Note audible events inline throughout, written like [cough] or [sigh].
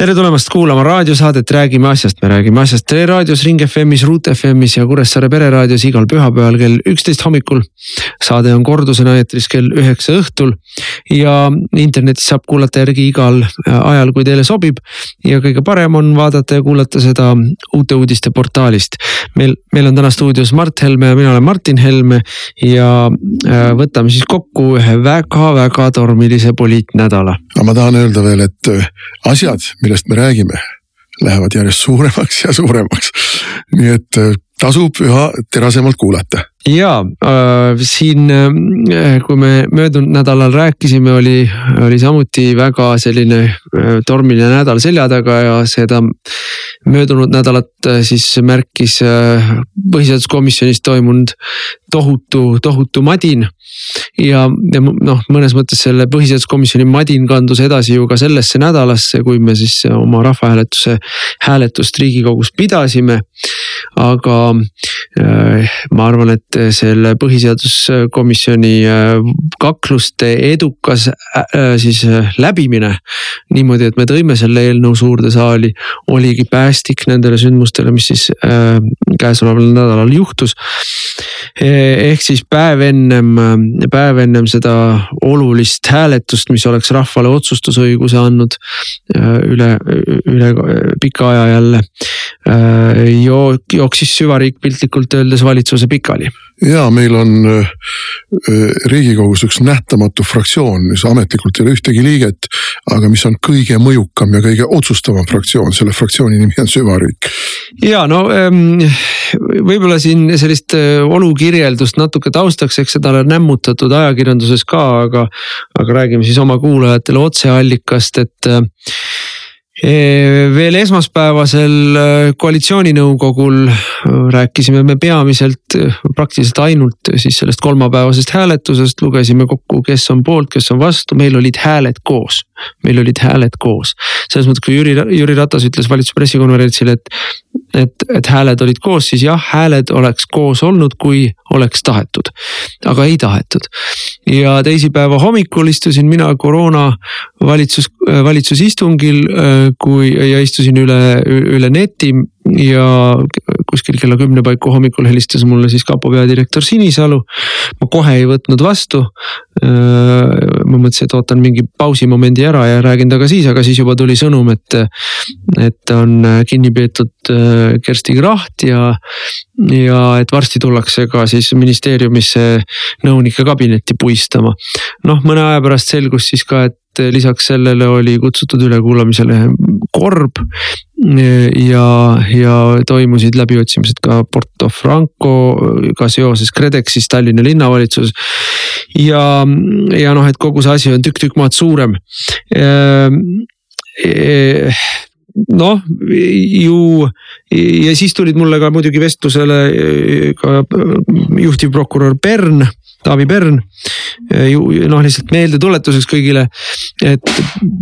tere tulemast kuulama raadiosaadet Räägime asjast, me räägime asjast Tre raadios, Ring FM-is, Ruut FM-is ja Kuressaare pereraadios igal pühapäeval kell üksteist hommikul. saade on kordusena eetris kell üheksa õhtul ja internetis saab kuulata järgi igal äh, ajal, kui teile sobib. ja kõige parem on vaadata ja kuulata seda uute uudiste portaalist. meil, meil on täna stuudios Mart Helme ja mina olen Martin Helme ja äh, võtame siis kokku ühe väga-väga tormilise poliitnädala. aga ma tahan öelda veel, et äh, asjad millest me räägime, lähevad järjest suuremaks ja suuremaks. nii et äh, tasub üha terasemalt kuulata. Ja äh, siin, äh, kui me möödunud nädalal rääkisime, oli, oli samuti väga selline äh, tormiline nädal selja taga ja seda möödunud nädalat siis märkis põhiseaduskomisjonis toimunud tohutu, tohutu madin ja, ja noh, mõnes mõttes selle põhiseaduskomisjoni madin kandus edasi ju ka sellesse nädalasse, kui me siis oma rahvahääletuse hääletust riigikogus pidasime. Aga äh, ma arvan, et selle põhiseaduskomisjoni äh, kakluste edukas äh, siis äh, läbimine. niimoodi, et me tõime selle eelnõu suurde saali, oligi päästik nendele sündmustele, mis siis äh, käesoleval nädalal juhtus. ehk siis päev ennem päev ennem seda olulist hääletust, mis oleks rahvale otsustusõiguse andnud äh, üle, üle pika aja jälle. Äh, jooksis süvariik piltlikult öeldes valitsuse pikali ja meil on äh, riigikogus üks nähtamatu fraktsioon, mis ametlikult ei ole ühtegi liiget, aga mis on kõige mõjukam ja kõige otsustavam fraktsioon, selle fraktsiooni nimi on süvariik. ja no ähm, võib-olla siin sellist äh, olukirjeldust natuke taustaks, eks seda on nämmutatud ajakirjanduses ka, aga, aga räägime siis oma kuulajatele otseallikast, et äh, veel esmaspäevasel äh, koalitsiooninõukogul äh, rääkisime me peamiselt, äh, praktiliselt ainult siis sellest kolmapäevasest hääletusest, lugesime kokku, kes on poolt, kes on vastu, meil olid hääled koos. meil olid hääled koos, selles mõttes, kui Jüri, Jüri Ratas ütles valitsuse pressikonverentsil, et, et, et hääled olid koos, siis jah, hääled oleks koos olnud, kui oleks tahetud, aga ei tahetud. ja teisipäeva hommikul istusin mina koroona valitsus, valitsusistungil kui ja istusin üle, üle neti ja kuskil kella kümne paiku hommikul helistas mulle siis kapo peadirektor Sinisalu. ma kohe ei võtnud vastu. ma mõtlesin, et ootan mingi pausimomendi ära ja räägin temaga siis, aga siis juba tuli sõnum, et, et on kinni peetud Kersti Kracht ja, ja et varsti tullakse ka siis ministeeriumisse nõunike kabinetti puistama. noh, mõne aja pärast selgus siis ka, et et lisaks sellele oli kutsutud ülekuulamisele Korb ja, ja toimusid läbiotsimised ka Porto Francoga seoses KredExis Tallinna linnavalitsuses. ja, ja noh, et kogu see asi on tükk-tükk maad suurem noh, ju ja siis tulid mulle ka muidugi vestlusele ka juhtivprokurör Pern Taavi Pern. noh, lihtsalt meeldetuletuseks kõigile, et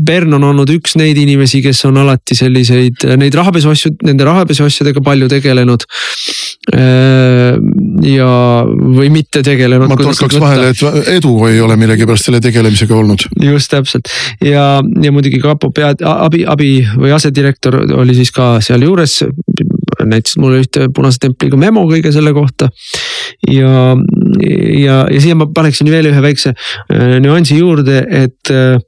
Pern on olnud üks neid inimesi, kes on alati selliseid, neid rahapesu asju, nende rahapesu asjadega palju tegelenud. ja, või mitte tegelenud. ma torkaks vahele, et edu ei ole millegipärast selle tegelemisega olnud. just täpselt ja, ja muidugi kapo pea, abi, abi või asedirektor oli siis ka sealjuures näitas mulle ühte punase templiga memo kõige selle kohta. ja, ja, ja siia ma paneksin veel ühe väikse äh, nüansi juurde, et äh,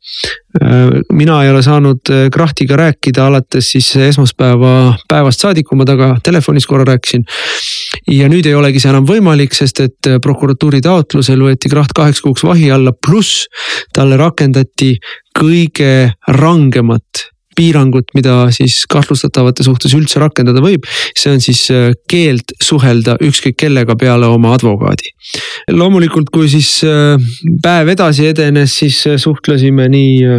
mina ei ole saanud äh, Krahtiga rääkida alates siis esmaspäeva päevast saadik, kui ma temaga telefonis korra rääkisin. ja nüüd ei olegi see enam võimalik, sest et prokuratuuri taotlusel võeti Kraht kaheks kuuks vahi alla, pluss talle rakendati kõige rangemat piirangut, mida siis kahtlustatavate suhtes üldse rakendada võib. see on siis äh, keeld suhelda ükskõik kellega peale oma advokaadi. loomulikult, kui siis äh, päev edasi edenes, siis äh, suhtlesime nii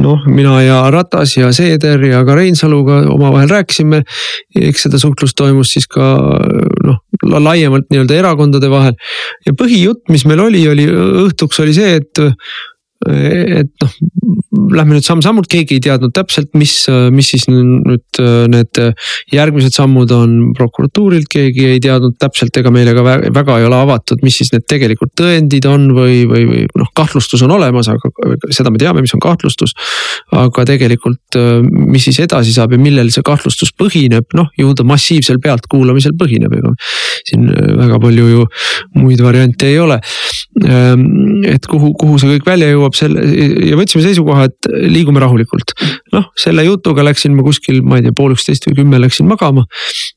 noh, mina ja Ratas ja Seeder ja ka Reinsaluga omavahel rääkisime. eks seda suhtlust toimus siis ka noh, laiemalt nii-öelda erakondade vahel. ja põhijutt, mis meil oli, oli õhtuks oli see, et et noh, lähme nüüd samm-sammult, keegi ei teadnud täpselt, mis, mis siis nüüd need järgmised sammud on prokuratuurilt, keegi ei teadnud täpselt, ega meile ka väga ei ole avatud, mis siis need tegelikult tõendid on või, või, või noh, kahtlustus on olemas, aga seda me teame, mis on kahtlustus. aga tegelikult, mis siis edasi saab ja millel see kahtlustus põhineb, noh ju ta massiivsel pealtkuulamisel põhineb, ega siin väga palju ju muid variante ei ole. et kuhu, kuhu see kõik välja jõuab selle ja võtsime seisukoha, et liigume rahulikult. noh, selle jutuga läksin ma kuskil, ma ei tea, pool üksteist või kümme läksin magama.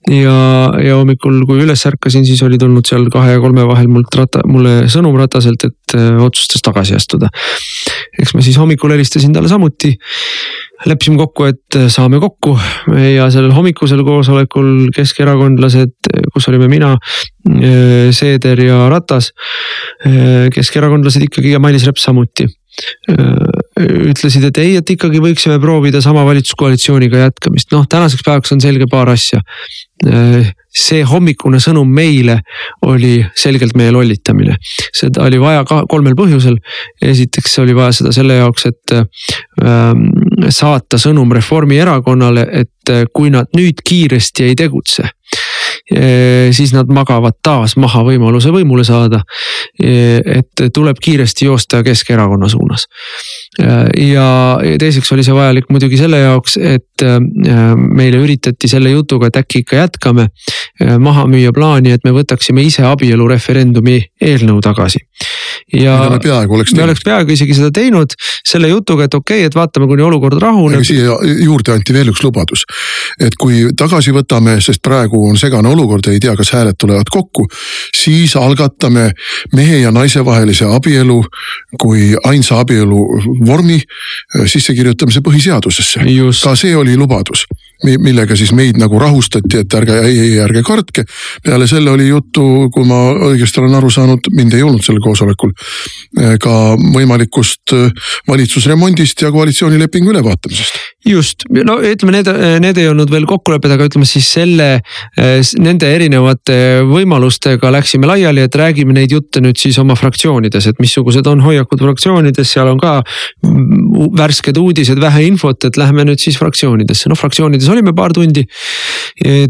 ja, ja hommikul, kui üles ärkasin, siis oli tulnud seal kahe ja kolme vahel mult rata, mulle sõnum Rataselt, et äh, otsustas tagasi astuda. eks ma siis hommikul helistasin talle samuti leppisime kokku, et äh, saame kokku ja sellel hommikusel koosolekul keskerakondlased, kus olime mina, äh, Seeder ja Ratas. keskerakondlased ikkagi ja Mailis Reps samuti ütlesid, et ei, et ikkagi võiksime proovida sama valitsuskoalitsiooniga jätkamist, noh tänaseks päevaks on selge paar asja. see hommikune sõnum meile oli selgelt meie lollitamine, seda oli vaja ka kolmel põhjusel. esiteks oli vaja seda selle jaoks, et ähm, saata sõnum Reformierakonnale, et kui nad nüüd kiiresti ei tegutse siis nad magavad taas maha võimaluse võimule saada. et tuleb kiiresti joosta Keskerakonna suunas. Ja teiseks oli see vajalik muidugi selle jaoks, et meile üritati selle jutuga, et äkki ikka jätkame, maha müüa plaani, et me võtaksime ise abielureferendumi eelnõu tagasi. ja me peaaegu oleks teinud. me oleks peaaegu isegi seda teinud selle jutuga, et okei okay,, et vaatame, kuni olukord rahuneb. siia juurde anti veel üks lubadus, et kui tagasi võtame, sest praegu on segane olukord, ei tea, kas hääled tulevad kokku, siis algatame mehe ja naise vahelise abielu kui ainsa abielu vormi äh, sissekirjutamise põhiseadusesse. ka see oli lubadus, millega siis meid nagu rahustati, et ärge, ei, ei ärge kartke. peale selle oli juttu, kui ma õigesti olen aru saanud, mind ei olnud sellel koosolekul, äh, ka võimalikust äh, valitsusremondist ja koalitsioonilepingu ülevaatamisest. Just, no ütleme, need, need ei olnud veel kokkulepped, aga ütleme siis selle, nende erinevate võimalustega läksime laiali, et räägime neid jutte nüüd siis oma fraktsioonides, et missugused on hoiakud fraktsioonides, seal on ka värsked uudised, vähe infot, et lähme nüüd siis fraktsioonidesse, noh fraktsioonides olime paar tundi.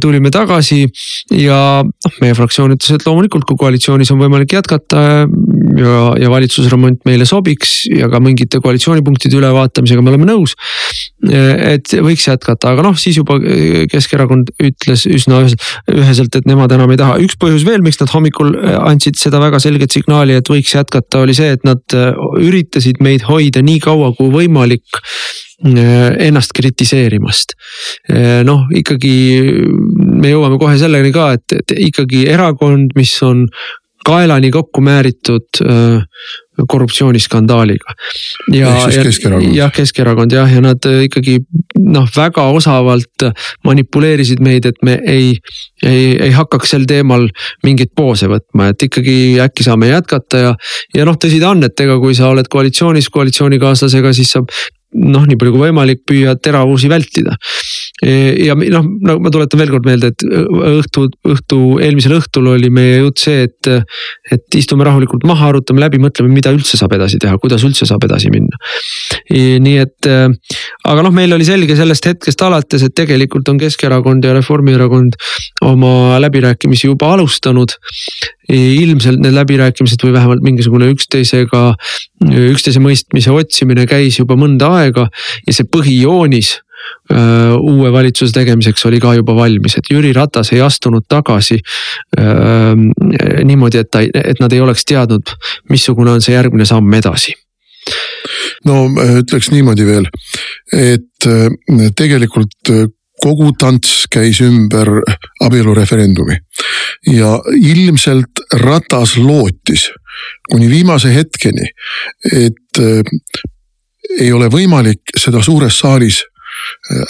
tulime tagasi ja noh, meie fraktsioon ütles, et loomulikult, kui koalitsioonis on võimalik jätkata ja, ja valitsusremont meile sobiks ja ka mingite koalitsioonipunktide ülevaatamisega me oleme nõus. Et võiks jätkata, aga noh, siis juba Keskerakond ütles üsna üheselt, et nemad enam ei taha. üks põhjus veel, miks nad hommikul andsid seda väga selget signaali, et võiks jätkata, oli see, et nad üritasid meid hoida nii kaua kui võimalik ennast kritiseerimast. noh, ikkagi me jõuame kohe selleni ka, et, ikkagi erakond, mis on kaelani kokku määritud äh, korruptsiooniskandaaliga. ja, ja Keskerakond. jah, Keskerakond jah, ja nad äh, ikkagi noh, väga osavalt manipuleerisid meid, et me ei, ei, ei hakkaks sel teemal mingeid poose võtma, et ikkagi äkki saame jätkata ja. ja noh, tõsi ta on, et ega kui sa oled koalitsioonis koalitsioonikaaslasega, siis sa noh, nii palju kui võimalik, püüad teravusi vältida. Ja noh, no ma tuletan veel kord meelde, et õhtu, õhtu, eelmisel õhtul oli meie jutt see, et, et istume rahulikult maha, arutame läbi, mõtleme, mida üldse saab edasi teha, kuidas üldse saab edasi minna. nii et, aga noh, meil oli selge sellest hetkest alates, et tegelikult on Keskerakond ja Reformierakond oma läbirääkimisi juba alustanud ilmselt need läbirääkimised või vähemalt mingisugune üksteisega, üksteise mõistmise otsimine käis juba mõnda aega ja see põhijoonis uue valitsuse tegemiseks oli ka juba valmis, et Jüri Ratas ei astunud tagasi öö, niimoodi, et ta, et nad ei oleks teadnud, missugune on see järgmine samm edasi. No ütleks niimoodi veel, et tegelikult kogu tants käis ümber abielureferendumi. Ja ilmselt Ratas lootis kuni viimase hetkeni, et äh, ei ole võimalik seda suures saalis äh,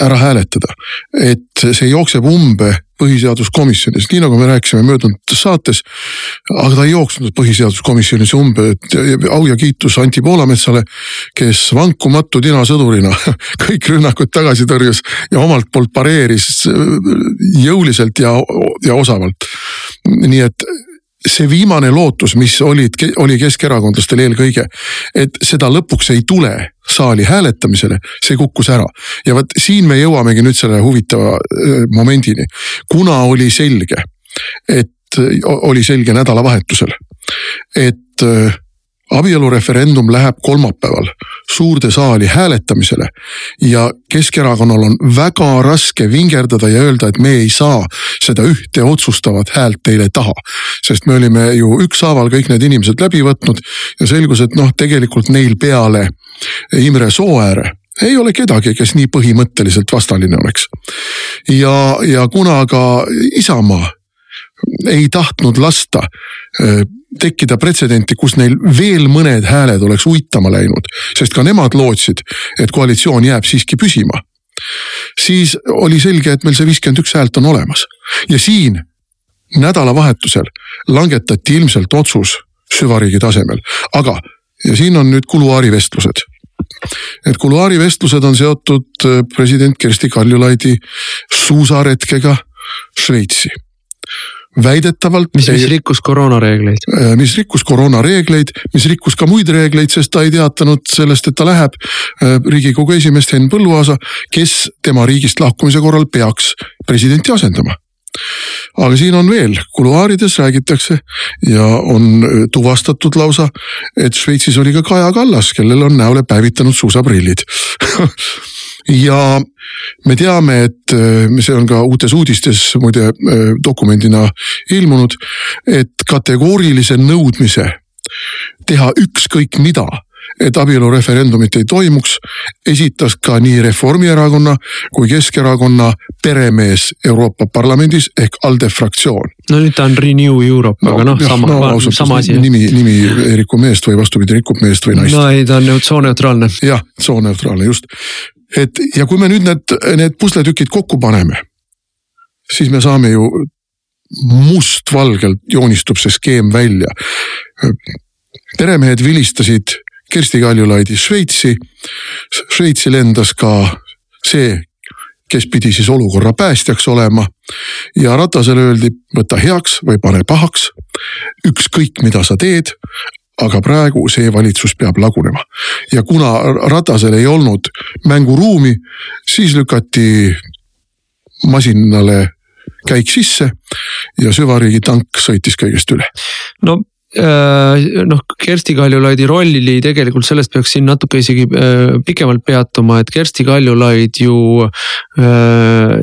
ära hääletada, et see jookseb umbe põhiseaduskomisjonis, nii nagu me rääkisime möödunud saates. aga ta ei jooksnud põhiseaduskomisjonis umbe, et au ja kiitus Anti Poolametsale, kes vankumatu tinasõdurina [laughs] kõik rünnakud tagasi tõrjus ja omalt poolt pareeris jõuliselt ja, ja osavalt. nii et see viimane lootus, mis olid, oli keskerakondlastel eelkõige, et seda lõpuks ei tule saali hääletamisele, see kukkus ära. ja vot siin me jõuamegi nüüd selle huvitava momendini, kuna oli selge, et oli selge nädalavahetusel, et abielureferendum läheb kolmapäeval suurde saali hääletamisele ja Keskerakonnal on väga raske vingerdada ja öelda, et me ei saa seda ühte otsustavat häält teile taha. sest me olime ju ükshaaval kõik need inimesed läbi võtnud ja selgus, et noh, tegelikult neil peale Imre Sooääre ei ole kedagi, kes nii põhimõtteliselt vastaline oleks. ja, ja kuna ka Isamaa ei tahtnud lasta äh, tekkida pretsedenti, kus neil veel mõned hääled oleks uitama läinud, sest ka nemad lootsid, et koalitsioon jääb siiski püsima. siis oli selge, et meil see viiskümmend üks häält on olemas ja siin nädalavahetusel langetati ilmselt otsus süvariigi tasemel, aga ja siin on nüüd kuluaarivestlused. Need kuluaarivestlused on seotud äh, president Kersti Kaljulaidi suusaretkega Šveitsi väidetavalt. mis, mis rikkus koroonareegleid. Äh, mis rikkus koroonareegleid, mis rikkus ka muid reegleid, sest ta ei teatanud sellest, et ta läheb äh, riigikogu esimeest Henn Põlluaasa, kes tema riigist lahkumise korral peaks presidenti asendama aga siin on veel, kuluaarides räägitakse ja on äh, tuvastatud lausa, et Šveitsis oli ka Kaja Kallas, kellel on näole päevitanud suusaprillid [laughs] ja me teame, et äh, see on ka uutes uudistes muide äh, dokumendina ilmunud, et kategoorilise nõudmise teha ükskõik mida et abielureferendumit ei toimuks, esitas ka nii Reformierakonna kui Keskerakonna peremees Euroopa Parlamendis ehk ALDE fraktsioon. no nüüd ta on Renew Europe no,, aga noh, sama no,, sama asi. nimi, nimi ei riku meest või vastupidi, rikub meest või naist. no ei, ta on sooneutraalne. jah, sooneutraalne just et ja kui me nüüd need, need pusletükid kokku paneme, siis me saame ju mustvalgelt joonistub see skeem välja. peremehed vilistasid Kersti Kaljulaidi Šveitsi. Šveitsi lendas ka see, kes pidi siis olukorra päästjaks olema. ja Ratasele öeldi, võta heaks või pane pahaks. ükskõik, mida sa teed, aga praegu see valitsus peab lagunema. ja kuna Ratasel ei olnud mänguruumi, siis lükati masinale käik sisse ja süvariigi tank sõitis kõigest üle. no Äh, noh, Kersti Kaljulaidi rolli tegelikult sellest peaks siin natuke isegi äh, pikemalt peatuma, et Kersti Kaljulaid ju äh,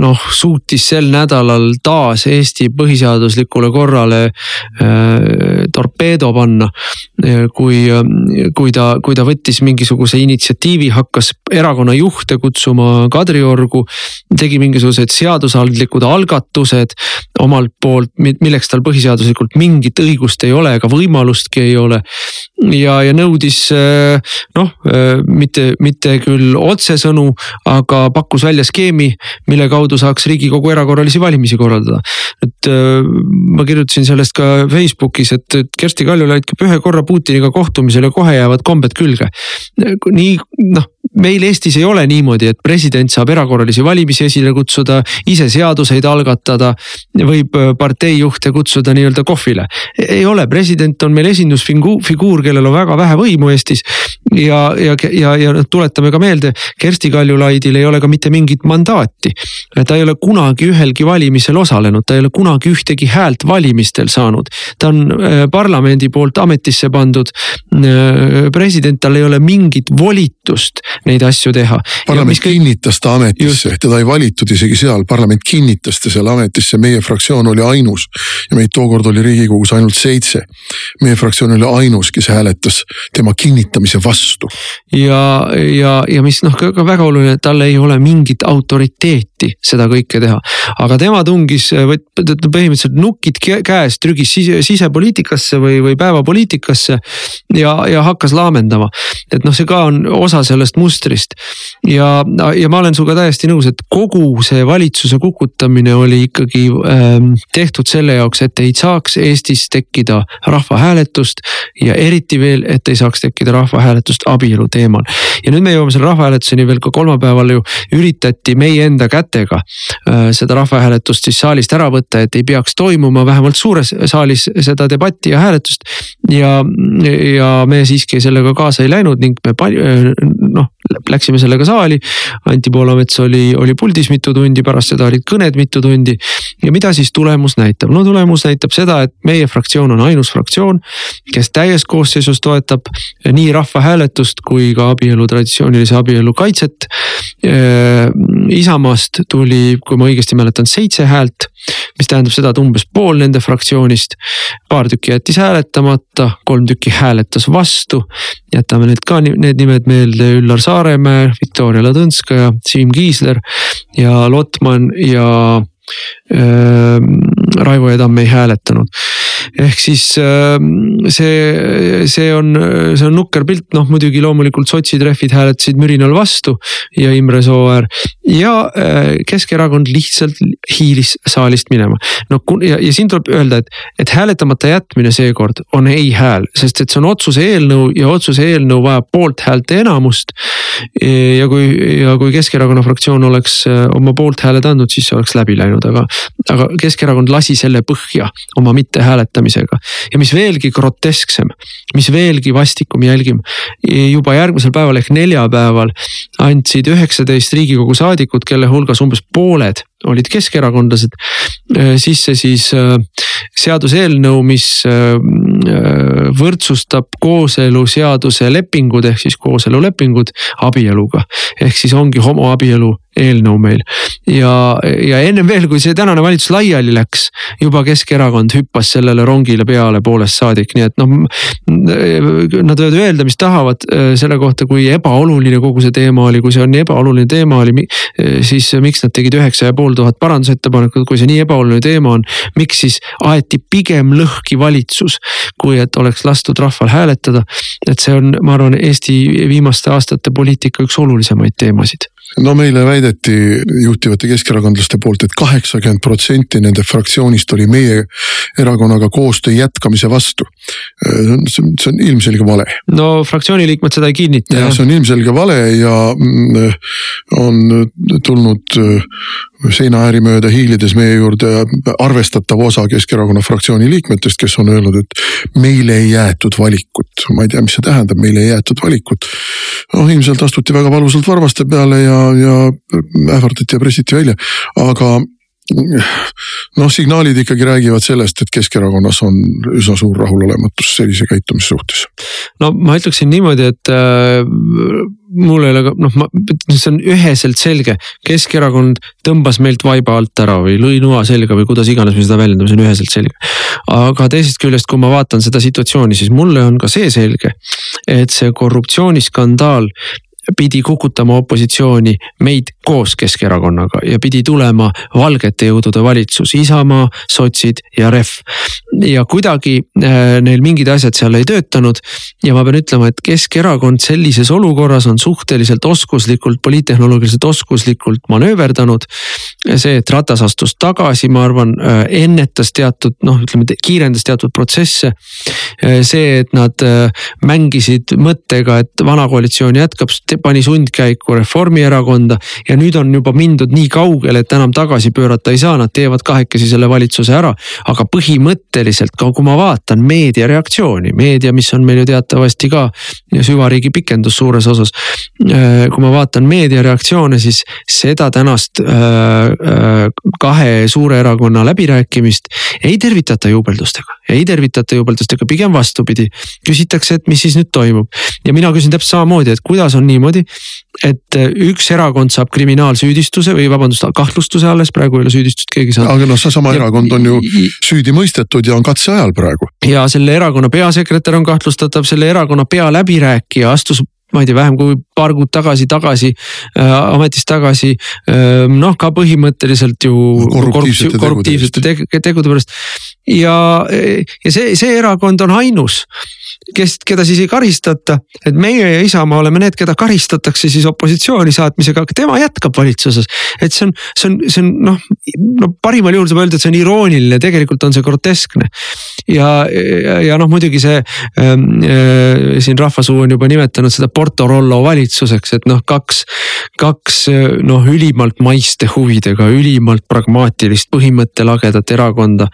noh, suutis sel nädalal taas Eesti põhiseaduslikule korrale torpeedo panna. kui, kui ta, kui ta võttis mingisuguse initsiatiivi, hakkas erakonna juhte kutsuma Kadriorgu, tegi mingisugused seadusandlikud algatused omalt poolt, milleks tal põhiseaduslikult mingit õigust ei ole ega võimalustki ei ole. ja, ja nõudis äh, noh, äh, mitte, mitte küll otsesõnu, aga pakkus välja skeemi, mille kaudu saaks riigikogu erakorralisi valimisi korraldada. et äh, ma kirjutasin sellest ka Facebookis, et, et Kersti Kaljulaid käib ühe korra Putiniga kohtumisel ja kohe jäävad kombed külge. nii noh meil Eestis ei ole niimoodi, et president saab erakorralisi valimisi esile kutsuda, ise seaduseid algatada, võib äh, parteijuhte kutsuda nii-öelda kohvile. ei ole, president on meil esindusfiguur, kellel on väga vähe võimu Eestis. ja, ja, ja, ja noh, tuletame ka meelde, Kersti Kaljulaidil ei ole ka mitte mingit mandaati. ta ei ole kunagi ühelgi valimisel osalenud, ta ei ole kunagi ühtegi häält valimistel saanud. ta on äh, parlamendi poolt ametisse pandud äh, president, tal ei ole mingit volitust neid asju teha. parlament kõik... kinnitas ta ametisse, teda ei valitud isegi seal, parlament kinnitas ta selle ametisse, meie fraktsioon oli ainus. ja meid tookord oli riigikogus ainult seitse. meie fraktsioon oli ainus, kes hääletas tema kinnitamise vastu. ja, ja, ja mis noh, ka väga oluline, tal ei ole mingit autoriteeti seda kõike teha. aga tema tungis põhimõtteliselt nukid käes, trügis sise, sisepoliitikasse või, või päevapoliitikasse ja, ja hakkas laamendama. et noh, see ka on osa sellest must mustrist. ja, ja ma olen sinuga täiesti nõus, et kogu see valitsuse kukutamine oli ikkagi ähm, tehtud selle jaoks, et ei saaks Eestis tekkida rahvahääletust. ja eriti veel, et ei saaks tekkida rahvahääletust abielu teemal. ja nüüd me jõuame selle rahvahääletuseni veel ka kolmapäeval ju üritati meie enda kätega äh, seda rahvahääletust siis saalist ära võtta, et ei peaks toimuma vähemalt suures saalis seda debatti ja hääletust. ja, ja me siiski sellega kaasa ei läinud ning me noh, läksime sellega saali. Anti Poolamets oli, oli puldis mitu tundi, pärast seda olid kõned mitu tundi. ja mida siis tulemus näitab? no tulemus näitab seda, et meie fraktsioon on ainus fraktsioon, kes täies koosseisus toetab nii rahvahääletust kui ka abielu, traditsioonilise abielu kaitset. Isamaast tuli, kui ma õigesti mäletan, seitse häält, mis tähendab seda, et umbes pool nende fraktsioonist. paar tükki jättis hääletamata, kolm tükki hääletas vastu. jätame need ka need nimed meelde, Üllar Saaremäe, Viktoria Ladõnskaja, Siim Kiisler ja Lotman ja äh, Raivo Edam ei hääletanud ehk siis ähm, see, see on, see on nukker pilt, noh muidugi loomulikult sotsitrehvid hääletasid mürinal vastu ja Imre Sooäär. ja äh, Keskerakond lihtsalt hiilis saalist minema. no ja, ja siin tuleb öelda, et, et hääletamata jätmine seekord on ei hääl, sest et see on otsuse eelnõu ja otsuse eelnõu vajab poolthäälte enamust. ja kui, ja kui Keskerakonna fraktsioon oleks äh, oma poolthääled andnud, siis see oleks läbi läinud, aga, aga Keskerakond lasi selle põhja oma mittehääletamisega valetamisega. ja mis veelgi grotesksem, mis veelgi vastikum jälgim, juba järgmisel päeval ehk neljapäeval andsid üheksateist riigikogu saadikut, kelle hulgas umbes pooled olid keskerakondlased, äh, sisse siis äh, seaduseelnõu, mis äh, võrdsustab kooseluseaduse lepingud ehk siis kooselulepingud abieluga. ehk siis ongi homoabielu eelnõu meil ja, ja ennem veel, kui see tänane valitsus laiali läks, juba Keskerakond hüppas sellele rongile peale poolest saadik, nii et noh. Nad võivad öelda, mis tahavad selle kohta, kui ebaoluline kogu see teema oli, kui see on nii ebaoluline teema oli, siis miks nad tegid üheksa ja pool tuhat parandusettepanekut, kui see nii ebaoluline teema on. miks siis aeti pigem lõhki valitsus, kui et oleks lastud rahval hääletada. et see on, ma arvan, Eesti viimaste aastate poliitika üks olulisemaid teemasid no meile väideti juhtivate keskerakondlaste poolt et, et kaheksakümmend protsenti nende fraktsioonist oli meie erakonnaga koostöö jätkamise vastu. see on ilmselge vale. no fraktsiooni liikmed seda ei kinnita. jah, see on ilmselge vale ja mm, on tulnud seinaääri mööda hiilides meie juurde arvestatav osa Keskerakonna fraktsiooni liikmetest, kes on öelnud, et meile ei jäetud valikut. ma ei tea, mis see tähendab, meile ei jäetud valikut. Noh, ilmselt astuti väga valusalt varvaste peale ja, ja ähvardati ja pressiti välja, aga noh, signaalid ikkagi räägivad sellest, et Keskerakonnas on üsna suur rahulolematus sellise käitumise suhtes. no ma ütleksin niimoodi, et äh, mul ei ole ka noh, ma, see on üheselt selge, Keskerakond tõmbas meilt vaiba alt ära või lõi noa selga või kuidas iganes me seda väljendame, see on üheselt selge. aga teisest küljest, kui ma vaatan seda situatsiooni, siis mulle on ka see selge, et see korruptsiooniskandaal pidi kukutama opositsiooni meid koos Keskerakonnaga ja pidi tulema valgete jõudude valitsus, Isamaa, sotsid ja Ref. ja kuidagi äh, neil mingid asjad seal ei töötanud. ja ma pean ütlema, et Keskerakond sellises olukorras on suhteliselt oskuslikult, poliittehnoloogiliselt oskuslikult manööverdanud. see, et Ratas astus tagasi, ma arvan, äh, ennetas teatud noh, ütleme kiirendas teatud protsesse. Äh, see, et nad mängisid mõttega, et vana koalitsioon jätkab pani sundkäiku Reformierakonda ja nüüd on juba mindud nii kaugele, et enam tagasi pöörata ei saa, nad teevad kahekesi selle valitsuse ära. aga põhimõtteliselt ka, kui ma vaatan meedia reaktsiooni, meedia, mis on meil ju teatavasti ka süvariigi pikendus suures osas. Äh, kui ma vaatan meedia reaktsioone, siis seda tänast äh, äh, kahe suure erakonna läbirääkimist ei tervitata juubeldustega, ei tervitata juubeldustega, pigem vastupidi. küsitakse, et mis siis nüüd toimub ja mina küsin täpselt samamoodi, et kuidas on niimoodi, et üks erakond saab kriminaalsüüdistuse või vabandust, kahtlustuse alles, praegu ei ole süüdistust keegi saanud. aga noh, seesama erakond on ju süüdi mõistetud ja on katseajal praegu. ja selle erakonna peasekretär on kahtlustatav, selle erakonna pealäbirääkija astus ma ei tea, vähem kui paar kuud tagasi, tagasi äh, ametist tagasi äh,. noh, ka põhimõtteliselt ju korruptiivsete, korruptiivsete tegude pärast ja, ja see, see erakond on ainus kes, keda siis ei karistata, et meie ja Isamaa oleme need, keda karistatakse siis opositsiooni saatmisega, aga tema jätkab valitsuses. et see on, see on, see on noh, no parimal juhul saab öelda, et see on irooniline, tegelikult on see groteskne. ja, ja, ja noh, muidugi see ähm, äh, siin rahvasuu on juba nimetanud seda Porto Rollo valitsuseks, et noh, kaks, kaks noh, ülimalt maiste huvidega, ülimalt pragmaatilist põhimõttelagedat erakonda,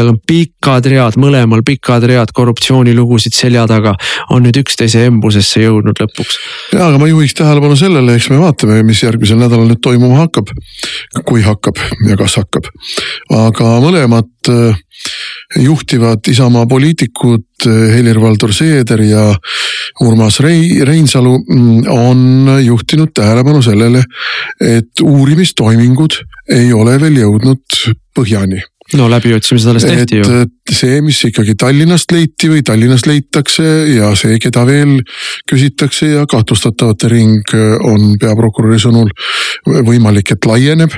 kellel on pikad read, mõlemal pikad read korruptsioonilugusid selja taga on nüüd üksteise embusesse jõudnud lõpuks. ja, aga ma juhiks tähelepanu sellele, eks me vaatame, mis järgmisel nädalal nüüd toimuma hakkab. kui hakkab ja kas hakkab, aga mõlemad äh, juhtivad Isamaa poliitikud äh, Helir-Valdor Seeder ja Urmas Rei-, Reinsalu mm, on juhtinud tähelepanu sellele, et uurimistoimingud ei ole veel jõudnud põhjani no läbiotsimised alles tehti ju. see, mis ikkagi Tallinnast leiti või Tallinnast leitakse ja see, keda veel küsitakse ja kahtlustatavate ring on peaprokuröri sõnul võimalik, et laieneb.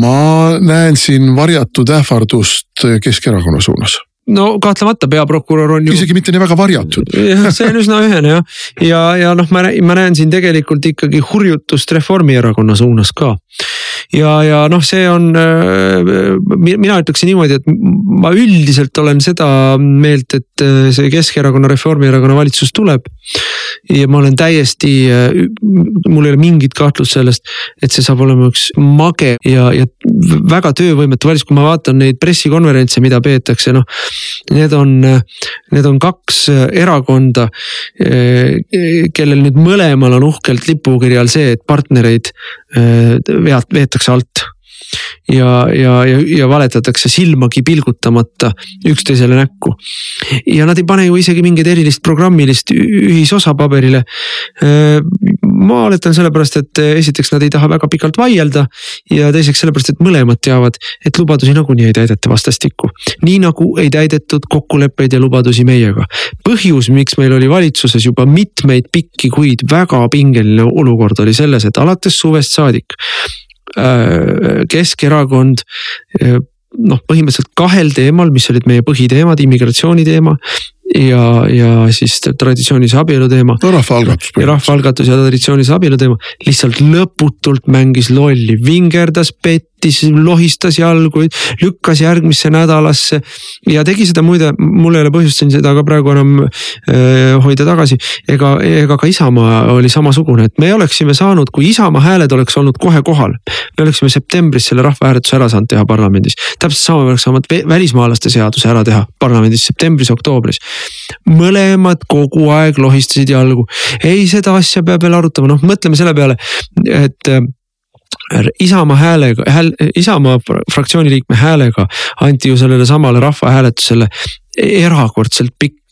ma näen siin varjatud ähvardust Keskerakonna suunas no kahtlemata peaprokurör on ju. isegi mitte nii väga varjatud. jah, see on üsna ühene jah, ja, ja noh, ma, ma näen siin tegelikult ikkagi hurjutust Reformierakonna suunas ka. Ja, ja noh, see on, äh, mina ütleksin niimoodi, et ma üldiselt olen seda meelt, et äh, see Keskerakonna, Reformierakonna valitsus tuleb. Ja ma olen täiesti, äh, mul ei ole mingit kahtlust sellest, et see saab olema üks mage ja, ja väga töövõimetu valitsus, kui ma vaatan neid pressikonverentse, mida peetakse, noh Need on, need on kaks erakonda, kellel nüüd mõlemal on uhkelt lipukiri all see, et partnereid vead-, veetakse alt ja, ja, ja, ja valetatakse silmagi pilgutamata üksteisele näkku. ja nad ei pane ju isegi mingit erilist programmilist ühisosa paberile. ma oletan sellepärast, et esiteks nad ei taha väga pikalt vaielda ja teiseks sellepärast, et mõlemad teavad, et lubadusi nagunii ei täideta vastastikku. nii nagu ei täidetud kokkuleppeid ja lubadusi meiega. põhjus, miks meil oli valitsuses juba mitmeid pikki kuid väga pingeline olukord oli selles, et alates suvest saadik Keskerakond äh, noh, põhimõtteliselt kahel teemal, mis olid meie põhiteemad, immigratsiooni teema ja, ja siis traditsioonilise abielu teema. no rahvaalgatus. ja rahvaalgatus ja traditsioonilise abielu teema lihtsalt lõputult mängis lolli, vingerdas, pettis võttis, lohistas jalgu, lükkas järgmisse nädalasse. ja tegi seda muide, mul ei ole põhjust siin seda ka praegu enam äh, hoida tagasi. ega, ega ka Isamaa oli samasugune, et me oleksime saanud, kui Isamaa hääled oleks olnud kohe kohal. me oleksime septembris selle rahvahääletuse ära saanud teha parlamendis. täpselt sama me oleks saanud välismaalaste seaduse ära teha parlamendis septembris-oktoobris. mõlemad kogu aeg lohistasid jalgu. ei, seda asja peab veel arutama, noh mõtleme selle peale, et Isamaa häälega, hääl, Isamaa fraktsiooni liikme häälega anti ju sellele samale rahvahääletusele erakordselt pikk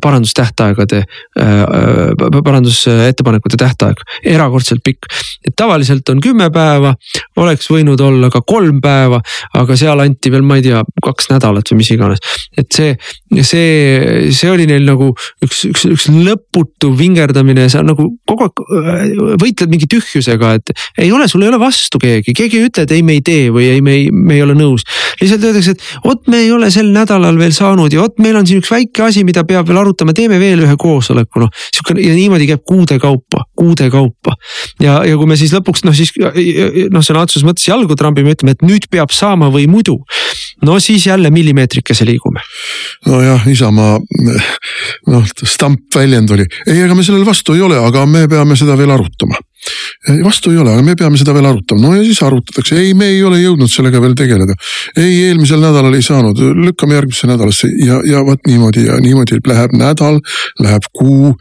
parandustähtaegade, äh, äh, parandusettepanekute tähtaeg, erakordselt pikk. et tavaliselt on kümme päeva, oleks võinud olla ka kolm päeva, aga seal anti veel, ma ei tea, kaks nädalat või mis iganes. et see, see, see oli neil nagu üks, üks, üks lõputu vingerdamine, sa nagu kogu aeg võitled mingi tühjusega, et ei ole, sul ei ole vastu keegi, keegi ei ütle, et ei, me ei tee või ei, me ei, me ei ole nõus. lihtsalt öeldakse, et vot me ei ole sel nädalal veel saanud ja vot meil on siin üks väike asi, mida peab veel arutama, teeme veel ühe koosoleku, noh. sihuke ja niimoodi käib kuude kaupa, kuude kaupa. ja, ja kui me siis lõpuks noh, siis noh, sõna otseses mõttes jalgu trambime, ütleme, et nüüd peab saama või muidu. no siis jälle millimeetrikese liigume. nojah, Isamaa noh, stampväljend oli, ei, ega me sellele vastu ei ole, aga me peame seda veel arutama vastu ei ole, aga me peame seda veel arutama, no ja siis arutatakse, ei, me ei ole jõudnud sellega veel tegeleda. ei, eelmisel nädalal ei saanud, lükkame järgmisse nädalasse ja, ja vot niimoodi ja niimoodi läheb nädal, läheb kuu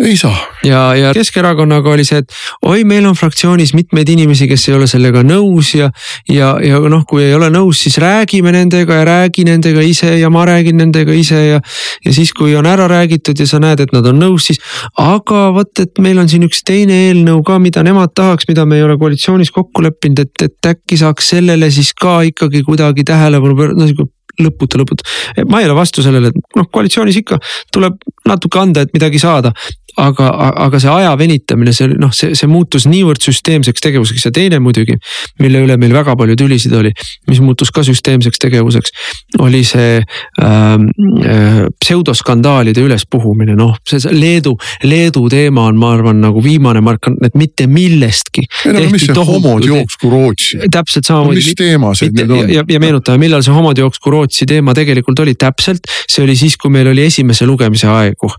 ei saa. ja, ja Keskerakonnaga oli see, et oi, meil on fraktsioonis mitmeid inimesi, kes ei ole sellega nõus ja, ja, ja noh, kui ei ole nõus, siis räägime nendega ja räägi nendega ise ja ma räägin nendega ise ja. ja siis, kui on ära räägitud ja sa näed, et nad on nõus, siis aga vot, et meil on siin üks teine eelnõu ka, mida nemad tahaks, mida me ei ole koalitsioonis kokku leppinud, et, et äkki saaks sellele siis ka ikkagi kuidagi tähelepanu pöörata, no sihuke lõputu, lõputu. ma ei ole vastu sellele, et noh, koalitsioonis ikka tuleb natuke anda, et midagi saada aga, aga see aja venitamine, see noh, see, see muutus niivõrd süsteemseks tegevuseks ja teine muidugi, mille üle meil väga palju tülisid oli, mis muutus ka süsteemseks tegevuseks, oli see ähm, äh, pseudoskandaalide ülespuhumine, noh, see Leedu, Leedu teema on, ma arvan, nagu viimane mark, et mitte millestki. ei no mis see homod jooksku Rootsi. täpselt samamoodi no,. mis teemased need on? ja, ja meenutame, millal see homod jooksku Rootsi teema tegelikult oli täpselt, see oli siis, kui meil oli esimese lugemise aegu.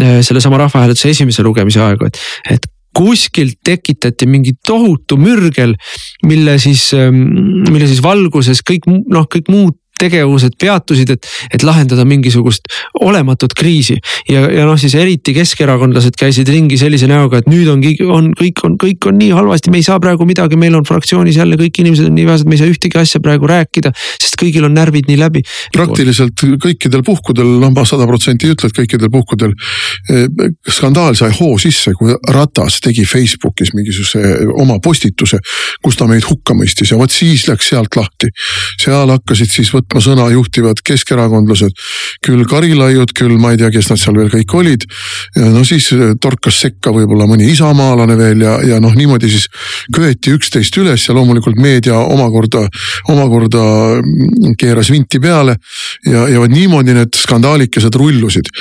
Äh, sellesama rahvahääletuse esimese lugemise aegu, et, et kuskilt tekitati mingi tohutu mürgel, mille siis, ähm, mille siis valguses kõik noh, kõik muud tegevused peatusid, et, et lahendada mingisugust olematut kriisi. ja, ja noh, siis eriti keskerakondlased käisid ringi sellise näoga, et nüüd on, on kõik on, kõik on nii halvasti, me ei saa praegu midagi, meil on fraktsioonis jälle kõik inimesed on nii vähesed, me ei saa ühtegi asja praegu rääkida, sest kõigil on närvid nii läbi. praktiliselt kõikidel puhkudel, noh ma sada protsenti ei ütle, et kõikidel puhkudel eh, skandaal sai hoo sisse, kui Ratas tegi Facebookis mingisuguse oma postituse, kus ta meid hukka mõistis ja vot siis läks sealt lahti. seal hakkasid siis võtma sõna juhtivad keskerakondlased. küll Karilaiud, küll ma ei tea, kes nad seal veel kõik olid. no siis äh, torkas sekka võib-olla mõni isamaalane veel ja, ja noh, niimoodi siis köeti üksteist üles ja loomulikult meedia omakorda, omakorda mm, keeras vinti peale. ja, ja vot niimoodi need skandaalikesed rullusid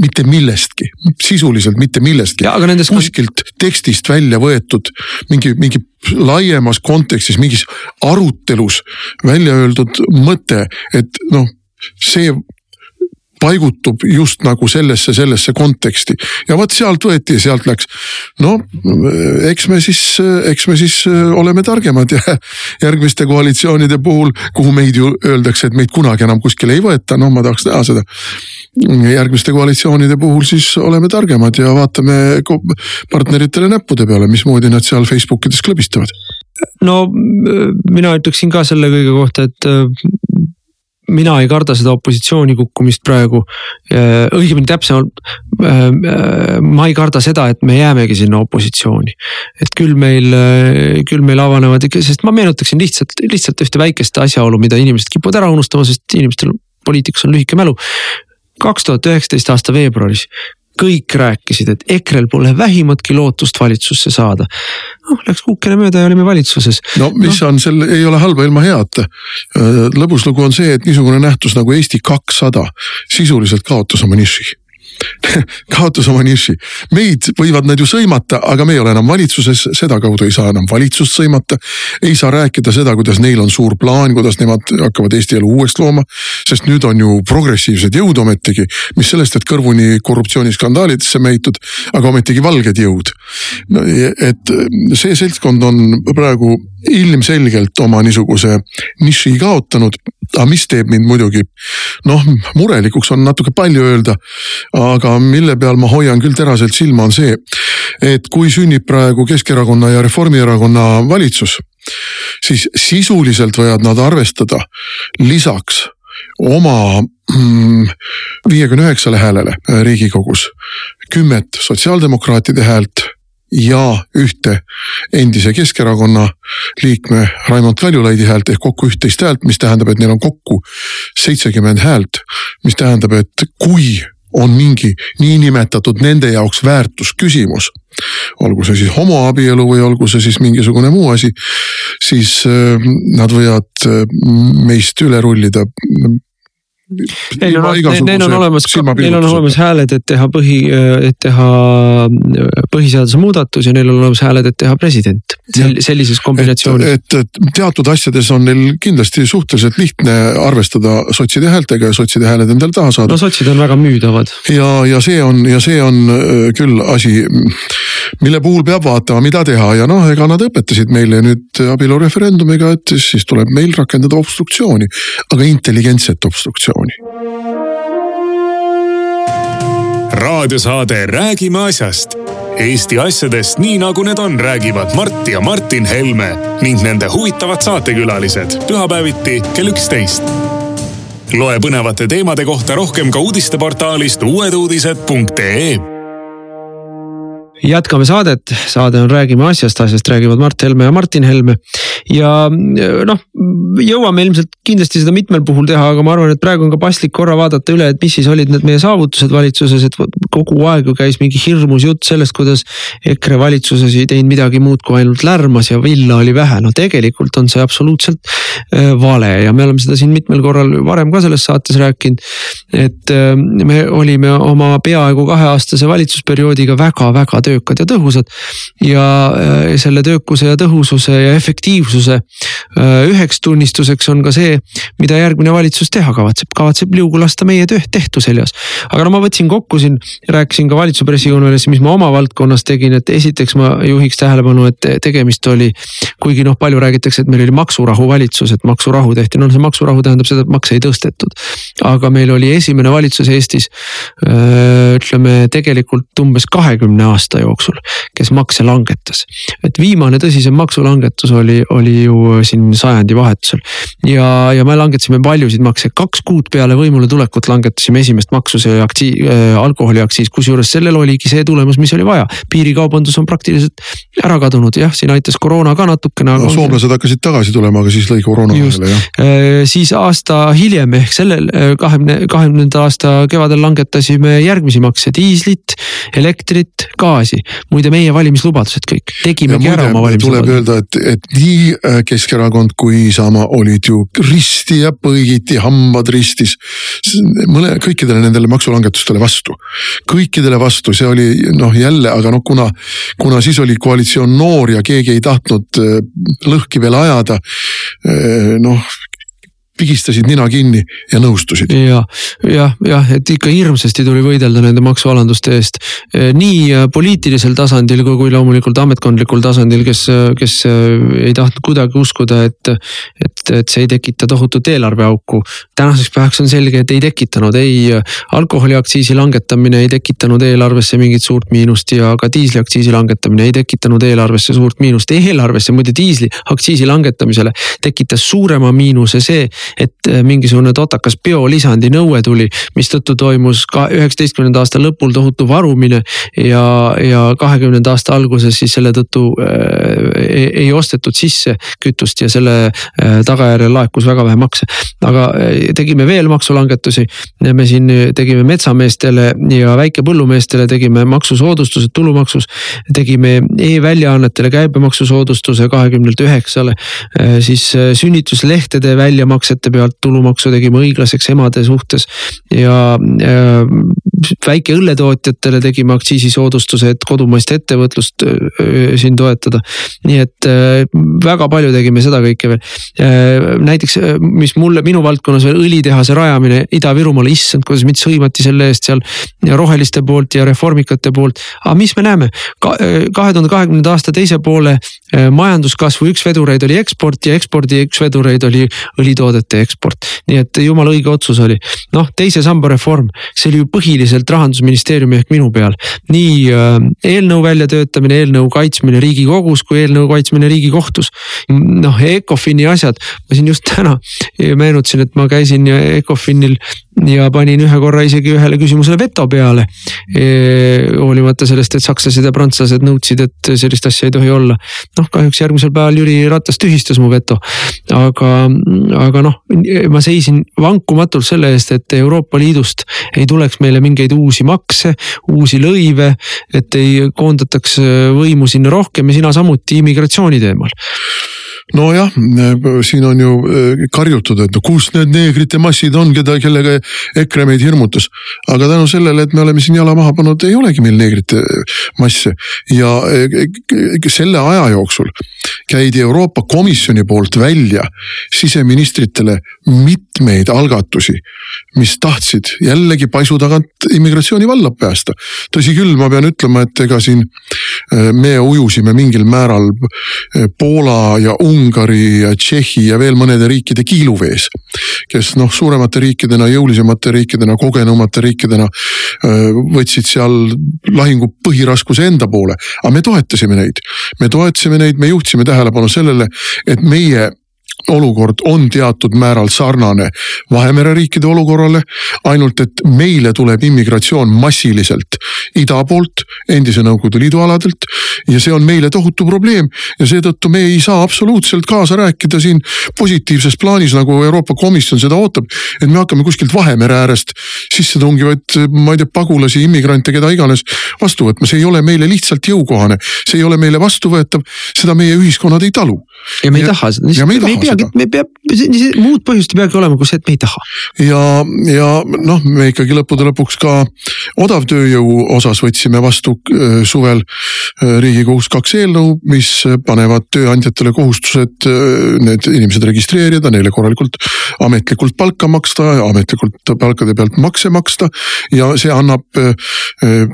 mitte millestki, sisuliselt mitte millestki. kuskilt tekstist välja võetud mingi, mingi laiemas kontekstis, mingis arutelus välja öeldud mõte, et noh, see paigutub just nagu sellesse, sellesse konteksti ja vot sealt võeti ja sealt läks. no eks me siis, eks me siis oleme targemad ja [laughs] järgmiste koalitsioonide puhul, kuhu meid ju öeldakse, et meid kunagi enam kuskile ei võeta, no ma tahaks näha seda järgmiste koalitsioonide puhul siis oleme targemad ja vaatame partneritele näppude peale, mismoodi nad seal Facebook ides klõbistavad. no mina ütleksin ka selle kõige kohta, et äh, mina ei karda seda opositsiooni kukkumist praegu. Äh, õigemini täpsemalt, äh, ma ei karda seda, et me jäämegi sinna opositsiooni. et küll meil, küll meil avanevad ikka, sest ma meenutaksin lihtsalt, lihtsalt ühte väikest asjaolu, mida inimesed kipuvad ära unustama, sest inimestel poliitikas on lühike mälu kaks tuhat üheksateist aasta veebruaris kõik rääkisid, et EKRE-l pole vähimatki lootust valitsusse saada. noh, läks kuukene mööda ja olime valitsuses. no mis no. on seal, ei ole halba ilma heata. lõbus lugu on see, et niisugune nähtus nagu Eesti kakssada sisuliselt kaotas oma niši [laughs] kaotas oma niši. meid võivad nad ju sõimata, aga me ei ole enam valitsuses, sedakaudu ei saa enam valitsust sõimata. ei saa rääkida seda, kuidas neil on suur plaan, kuidas nemad hakkavad Eesti elu uuesti looma. sest nüüd on ju progressiivsed jõud ometigi, mis sellest, et kõrvuni korruptsiooniskandaalidesse mehitud, aga ometigi valged jõud. no et see seltskond on praegu ilmselgelt oma niisuguse niši kaotanud. aga mis teeb mind muidugi noh, murelikuks on natuke palju öelda. aga mille peal ma hoian küll teraselt silma, on see, et kui sünnib praegu Keskerakonna ja Reformierakonna valitsus, siis sisuliselt võivad nad arvestada lisaks oma mm, viiekümne üheksale häälele riigikogus kümmet sotsiaaldemokraatide häält ja ühte endise Keskerakonna liikme Raimond Kaljulaidi häält ehk kokku üht-teist häält, mis tähendab, et neil on kokku seitsekümmend häält. mis tähendab, et kui on mingi niinimetatud nende jaoks väärtusküsimus, olgu see siis homoabielu või olgu see siis mingisugune muu asi, siis äh, nad võivad äh, meist üle rullida Neil on, neil on olemas, neil on olemas hääled, et teha põhi, et teha põhiseaduse muudatus ja neil on olemas hääled, et teha president Sel,. sellises kombinatsioonis. et, et teatud asjades on neil kindlasti suhteliselt lihtne arvestada sotside häältega ja sotside hääled endale taha saada. no sotsid on väga müüdavad. ja, ja see on, ja see on äh, küll asi, mille puhul peab vaatama, mida teha ja noh, ega nad õpetasid meile nüüd abielureferendumiga, et siis tuleb meil rakendada obstruktsiooni, aga intelligentset obstruktsiooni raadiosaade Räägime asjast. Eesti asjadest nii nagu need on, räägivad Mart ja Martin Helme ning nende huvitavad saatekülalised pühapäeviti kell üksteist. loe põnevate teemade kohta rohkem ka uudisteportaalist uueduudised.ee jätkame saadet, saade on Räägime asjast, asjast räägivad Mart Helme ja Martin Helme. ja noh, jõuame ilmselt kindlasti seda mitmel puhul teha, aga ma arvan, et praegu on ka paslik korra vaadata üle, et mis siis olid need meie saavutused valitsuses, et kogu aeg ju käis mingi hirmus jutt sellest, kuidas EKRE valitsuses ei teinud midagi muud kui ainult lärmas ja villa oli vähe, no tegelikult on see absoluutselt äh, vale ja me oleme seda siin mitmel korral varem ka selles saates rääkinud. et äh, me olime oma peaaegu kaheaastase valitsusperioodiga väga-väga töökad ja tõhusad. ja äh, selle töökuse ja tõhususe ja efektiivsuse üheks tunnistuseks on ka see, mida järgmine valitsus teha kavatseb, kavatseb liugu lasta meie töö tehtu seljas. aga no ma võtsin kokku siin, rääkisin ka valitsuse pressikonverentsil, mis ma oma valdkonnas tegin, et esiteks ma juhiks tähelepanu, et tegemist oli. kuigi noh, palju räägitakse, et meil oli maksurahu valitsus, et maksurahu tehti, no see maksurahu tähendab seda, et makse ei tõstetud. aga meil oli esimene valitsus Eestis ütleme tegelikult umbes kahekümne aasta jooksul, kes makse langetas. et viimane tõsisem maksulangetus oli, oli ju siin sajandivahetusel ja, ja me langetasime paljusid makse, kaks kuud peale võimule tulekut langetasime esimest maksu, see aktsiis äh,, alkoholiaktsiis, kusjuures sellel oligi see tulemus, mis oli vaja. piirikaubandus on praktiliselt ära kadunud, jah, siin aitas koroona ka natukene no,. soomlased hakkasid tagasi tulema, aga siis lõi koroona vahele jah äh,. siis aasta hiljem ehk sellel äh, kahekümne, kahekümnenda aasta kevadel langetasime järgmisi makse, diislit, elektrit, gaasi. Muide, meie valimislubadused kõik, tegimegi ära oma valimislubadused. tuleb öelda, et, et nii äh, Keskerakond kui Isamaa olid ju risti ja põigiti, hambad ristis. mõne, kõikidele nendele maksulangetustele vastu, kõikidele vastu, see oli noh jälle, aga noh, kuna, kuna siis oli koalitsioon noor ja keegi ei tahtnud äh, lõhki veel ajada. Äh, noh pigistasid nina kinni ja nõustusid. ja, jah, jah, et ikka hirmsasti tuli võidelda nende maksualanduste eest. Eh, nii eh, poliitilisel tasandil kui loomulikult ametkondlikul tasandil, kes, kes eh, ei tahtnud kuidagi uskuda, et, et, et see ei tekita tohutut eelarveauku. tänaseks päevaks on selge, et ei tekitanud, ei alkoholiaktsiisi langetamine ei tekitanud eelarvesse mingit suurt miinust ja ka diisliaktsiisi langetamine ei tekitanud eelarvesse suurt miinust. eelarvesse muide diisliaktsiisi langetamisele tekitas suurema miinuse see et äh, mingisugune totakas biolisandi nõue tuli, mistõttu toimus ka üheksateistkümnenda aasta lõpul tohutu varumine ja, ja kahekümnenda aasta alguses siis selle tõttu äh, ei, ei ostetud sisse kütust ja selle äh, tagajärjel laekus väga vähe makse. aga äh, tegime veel maksulangetusi, me siin tegime metsameestele ja väikepõllumeestele tegime maksusoodustused tulumaksus. tegime e-väljaannetele käibemaksusoodustuse kahekümnelt üheksale, äh, siis äh, sünnituslehtede väljamakse maksete pealt tulumaksu tegime õiglaseks emade suhtes ja äh, väike õlletootjatele tegime aktsiisisoodustuse, et kodumaist ettevõtlust äh, siin toetada. nii et äh, väga palju tegime seda kõike veel. näiteks, mis mulle, minu valdkonnas veel õlitehase rajamine Ida-Virumaale, issand, kuidas mind sõimati selle eest seal roheliste poolt ja reformikate poolt. aga mis me näeme Ka,, kahe tuhande kahekümnenda aasta teise poole majanduskasvu üks vedureid oli eksport ja ekspordi üks vedureid oli õlitoodete toodete eksport. nii et jumala õige otsus oli. noh, teise samba reform, see oli ju põhiliselt rahandusministeeriumi ehk minu peal. nii äh, eelnõu väljatöötamine, eelnõu kaitsmine riigikogus kui eelnõu kaitsmine riigikohtus. noh, Ecofini asjad, ma siin just täna meenutasin, et ma käisin Ecofinil ja panin ühe korra isegi ühele küsimusele veto peale e,. hoolimata sellest, et sakslased ja prantslased nõudsid, et sellist asja ei tohi olla. noh, kahjuks järgmisel päeval Jüri Ratas tühistas mu veto. aga, aga noh, ma seisin vankumatult selle eest, et Euroopa Liidust ei tuleks meile mingeid uusi makse, uusi lõive. et ei koondataks võimu sinna rohkem ja sina samuti immigratsiooni teemal nojah, siin on ju äh, karjutud, et no kus need neegrite massid on, keda, kellega EKRE meid hirmutas. aga tänu sellele, et me oleme siin jala maha pannud, ei olegi meil neegrite äh, masse ja äh, selle aja jooksul käidi Euroopa Komisjoni poolt välja siseministritele mitmeid algatusi, mis tahtsid jällegi paisu tagant immigratsiooni valla päästa. tõsi küll, ma pean ütlema, et ega siin me ujusime mingil määral Poola ja Ungari ja Tšehhi ja veel mõnede riikide kiiluvees. kes noh, suuremate riikidena, jõulisemate riikidena, kogenumate riikidena võtsid seal lahingu põhiraskuse enda poole, aga me toetasime neid. me toetasime neid, me juhtisime tähelepanu sellele, et meie olukord on teatud määral sarnane Vahemere riikide olukorrale. ainult et meile tuleb immigratsioon massiliselt ida poolt, endise Nõukogude Liidu aladelt. ja see on meile tohutu probleem ja seetõttu me ei saa absoluutselt kaasa rääkida siin positiivses plaanis, nagu Euroopa Komisjon seda ootab. et me hakkame kuskilt Vahemere äärest sisse tungivaid, ma ei tea, pagulasi, immigrante, keda iganes vastu võtma, see ei ole meile lihtsalt jõukohane. see ei ole meile vastuvõetav, seda meie ühiskonnad ei talu. Ja me ei ja, taha seda, me, me ei peagi, me peab, muud põhjust ei peagi olema, kui see, et me ei taha. ja, ja noh, me ikkagi lõppude lõpuks ka odavtööjõu osas võtsime vastu äh, suvel äh, riigikogus kaks eelnõu, mis panevad tööandjatele kohustused äh, need inimesed registreerida, neile korralikult ametlikult palka maksta, ametlikult palkade pealt makse maksta ja see annab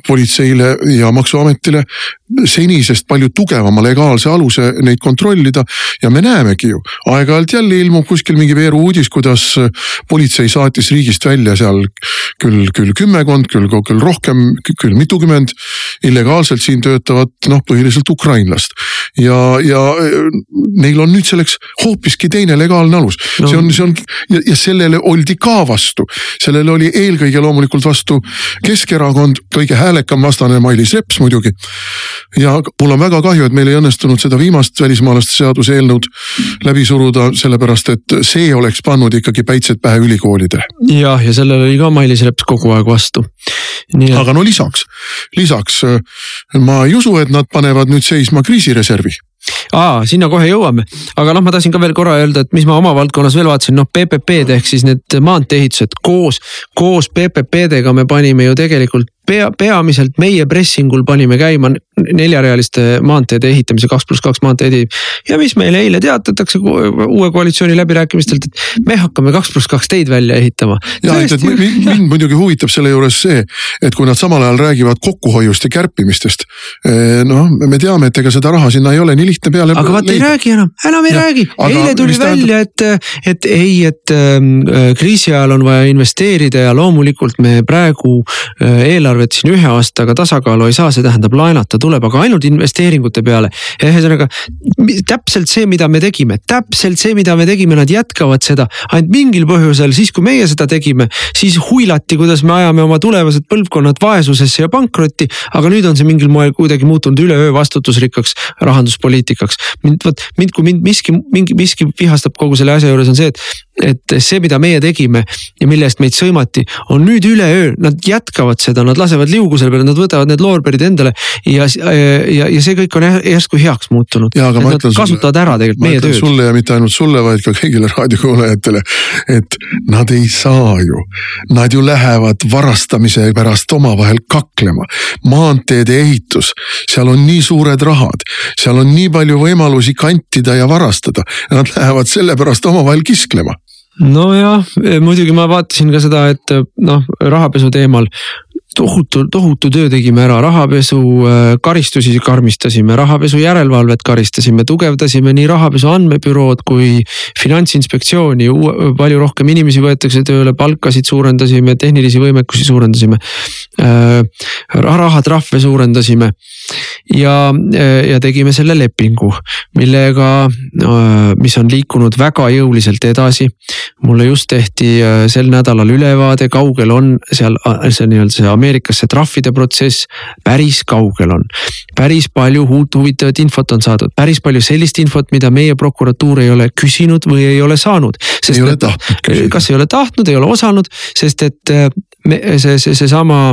politseile ja maksuametile senisest palju tugevama legaalse aluse neid kontrollida. ja me näemegi ju, aeg-ajalt jälle ilmub kuskil mingi veeru uudis, kuidas politsei saatis riigist välja seal küll, küll kümmekond, küll, küll rohkem, küll mitukümmend illegaalselt siin töötavat, noh, põhiliselt ukrainlast. ja, ja neil on nüüd selleks hoopiski teine legaalne alus no., see on, see on ja, ja sellele oldi ka vastu. sellele oli eelkõige loomulikult vastu Keskerakond, kõige häälekam vastane Mailis Reps muidugi ja mul on väga kahju, et meil ei õnnestunud seda viimast välismaalaste seaduse eelnõud läbi suruda, sellepärast et see oleks pannud ikkagi päitsed pähe ülikoolidele. jah, ja sellele oli ka Mailis Reps kogu aeg vastu. Aga no lisaks, lisaks ma ei usu, et nad panevad nüüd seisma kriisireservi aa, sinna kohe jõuame, aga noh, ma tahtsin ka veel korra öelda, et mis ma oma valdkonnas veel vaatasin, noh PPP-d ehk siis need maantee-ehitused koos, koos PPP-dega me panime ju tegelikult pea, peamiselt meie pressingul panime käima neljarealiste maanteede ehitamise, kaks pluss kaks maanteedi. ja mis meile eile teatatakse uue koalitsiooni läbirääkimistelt, et me hakkame kaks pluss kaks teid välja ehitama. ja, et, et mind muidugi huvitab selle juures see, et kui nad samal ajal räägivad kokkuhoiust ja kärpimistest. Eh, noh, me teame, et ega seda raha sinna ei ole nii lihtne peale. aga vaata ei räägi enam, enam ei ja, räägi, eile tuli välja, et, et ei, et äh, kriisi ajal on vaja investeerida ja loomulikult me praegu äh, eelarve eelarvet siin ühe aastaga tasakaalu ei saa, see tähendab laenata tuleb, aga ainult investeeringute peale. ühesõnaga täpselt see, mida me tegime, täpselt see, mida me tegime, nad jätkavad seda. ainult mingil põhjusel, siis kui meie seda tegime, siis huilati, kuidas me ajame oma tulevased põlvkonnad vaesusesse ja pankrotti. aga nüüd on see mingil moel kuidagi muutunud üleöö vastutusrikkaks rahanduspoliitikaks. mind vot, mind kui mind miski, mingi miski vihastab kogu selle asja juures on see, et et see, mida meie tegime ja mille eest meid sõimati, on nüüd üleöö, nad jätkavad seda, nad lasevad liugu selle peale, nad võtavad need loorberid endale. ja, ja, ja see kõik on järsku heaks muutunud. Kasutavad ära tegelikult meie tööd. sulle ja mitte ainult sulle, vaid ka kõigile raadiokuulajatele, et nad ei saa ju, nad ju lähevad varastamise pärast omavahel kaklema. maanteede ehitus, seal on nii suured rahad, seal on nii palju võimalusi kantida ja varastada, nad lähevad selle pärast omavahel kisklema nojah, muidugi ma vaatasin ka seda, et noh, rahapesu teemal tohutu, tohutu töö tegime ära, rahapesu äh, karistusi karmistasime, rahapesu järelevalvet karistasime, tugevdasime nii rahapesu andmebürood kui finantsinspektsiooni. palju rohkem inimesi võetakse tööle, palkasid suurendasime, tehnilisi võimekusi suurendasime. Äh, rahatrahve suurendasime ja, ja tegime selle lepingu, millega, äh, mis on liikunud väga jõuliselt edasi. mulle just tehti sel nädalal ülevaade, kaugel on seal see nii-öelda see Ameerika Ameerikas see trahvide protsess päris kaugel on. päris palju uut huvitavat infot on saadud, päris palju sellist infot, mida meie prokuratuur ei ole küsinud või ei ole saanud. ei ole tahtnud küsida. kas ei ole tahtnud, ei ole osanud, sest et see, see, seesama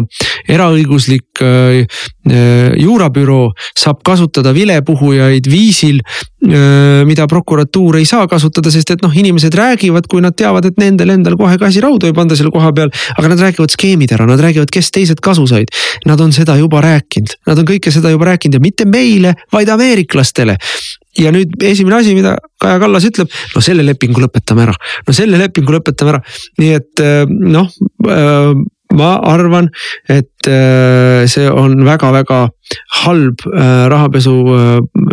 eraõiguslik äh, äh, juurabüroo saab kasutada vilepuhujaid viisil, äh, mida prokuratuur ei saa kasutada, sest et noh, inimesed räägivad, kui nad teavad, et nendel endal kohe käsi raudu ei panda selle koha peal. aga nad räägivad skeemid ära, nad räägivad, kes teised kasu said. Nad on seda juba rääkinud, nad on kõike seda juba rääkinud ja mitte meile, vaid ameeriklastele. Ja nüüd esimene asi, mida Kaja Kallas ütleb, no selle lepingu lõpetame ära, no selle lepingu lõpetame ära, nii et äh, noh äh, ma arvan, et see on väga-väga halb rahapesu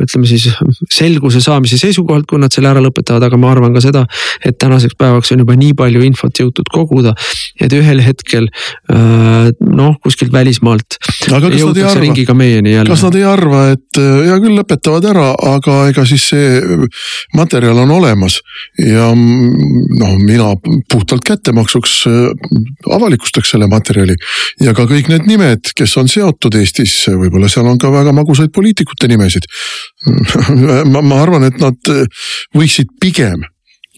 ütleme siis selguse saamise seisukohalt, kui nad selle ära lõpetavad, aga ma arvan ka seda, et tänaseks päevaks on juba nii palju infot jõutud koguda, et ühel hetkel noh, kuskilt välismaalt kas nad ei arva, et hea küll, lõpetavad ära, aga ega siis see materjal on olemas ja noh, mina puhtalt kättemaksuks avalikustaks selle materjali ja ka kõik need nimed, kes on seotud Eestis, võib-olla seal on ka väga magusaid poliitikute nimesid. [laughs] Ma, ma arvan, et nad võiksid pigem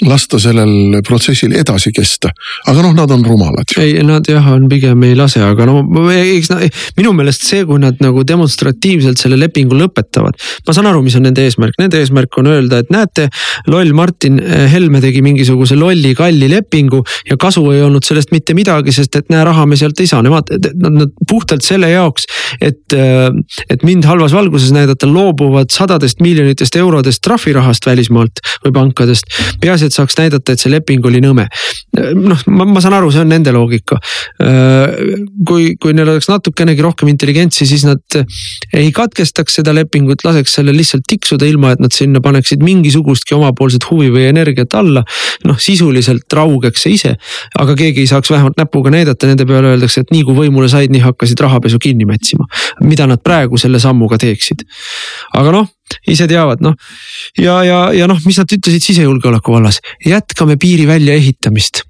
lasta sellel protsessil edasi kesta. aga noh, nad on rumalad ei, nad jah, on pigem ei lase, aga no eks nad, minu meelest see, kui nad nagu demonstratiivselt selle lepingu lõpetavad. ma saan aru, mis on nende eesmärk, nende eesmärk on öelda, et näete, loll Martin eh, Helme tegi mingisuguse lolli kalli lepingu ja kasu ei olnud sellest mitte midagi, sest et näe, raha me sealt ei saa, nemad, nad puhtalt selle jaoks, et, eh, et mind halvas valguses näidata, loobuvad sadadest miljonitest eurodest trahvirahast välismaalt või pankadest. peaasi, et saaks näidata, et see leping oli nõme. noh, ma, ma saan aru, see on nende loogika. kui, kui neil oleks natukenegi rohkem intelligentsi, siis nad ei katkestaks seda lepingut, laseks sellel lihtsalt tiksuda, ilma et nad sinna paneksid mingisugustki omapoolset huvi või energiat alla. noh, sisuliselt raugeks see ise, aga keegi ei saaks vähemalt näpuga näidata, nende peale öeldakse, et nii kui võimule said, nii hakkasid rahapesu kinni mätsima. mida nad praegu selle sammuga teeksid. aga noh ise teavad, noh. ja, ja, ja noh, mis nad ütlesid sisejulgeoleku vallas, jätkame piiri väljaehitamist.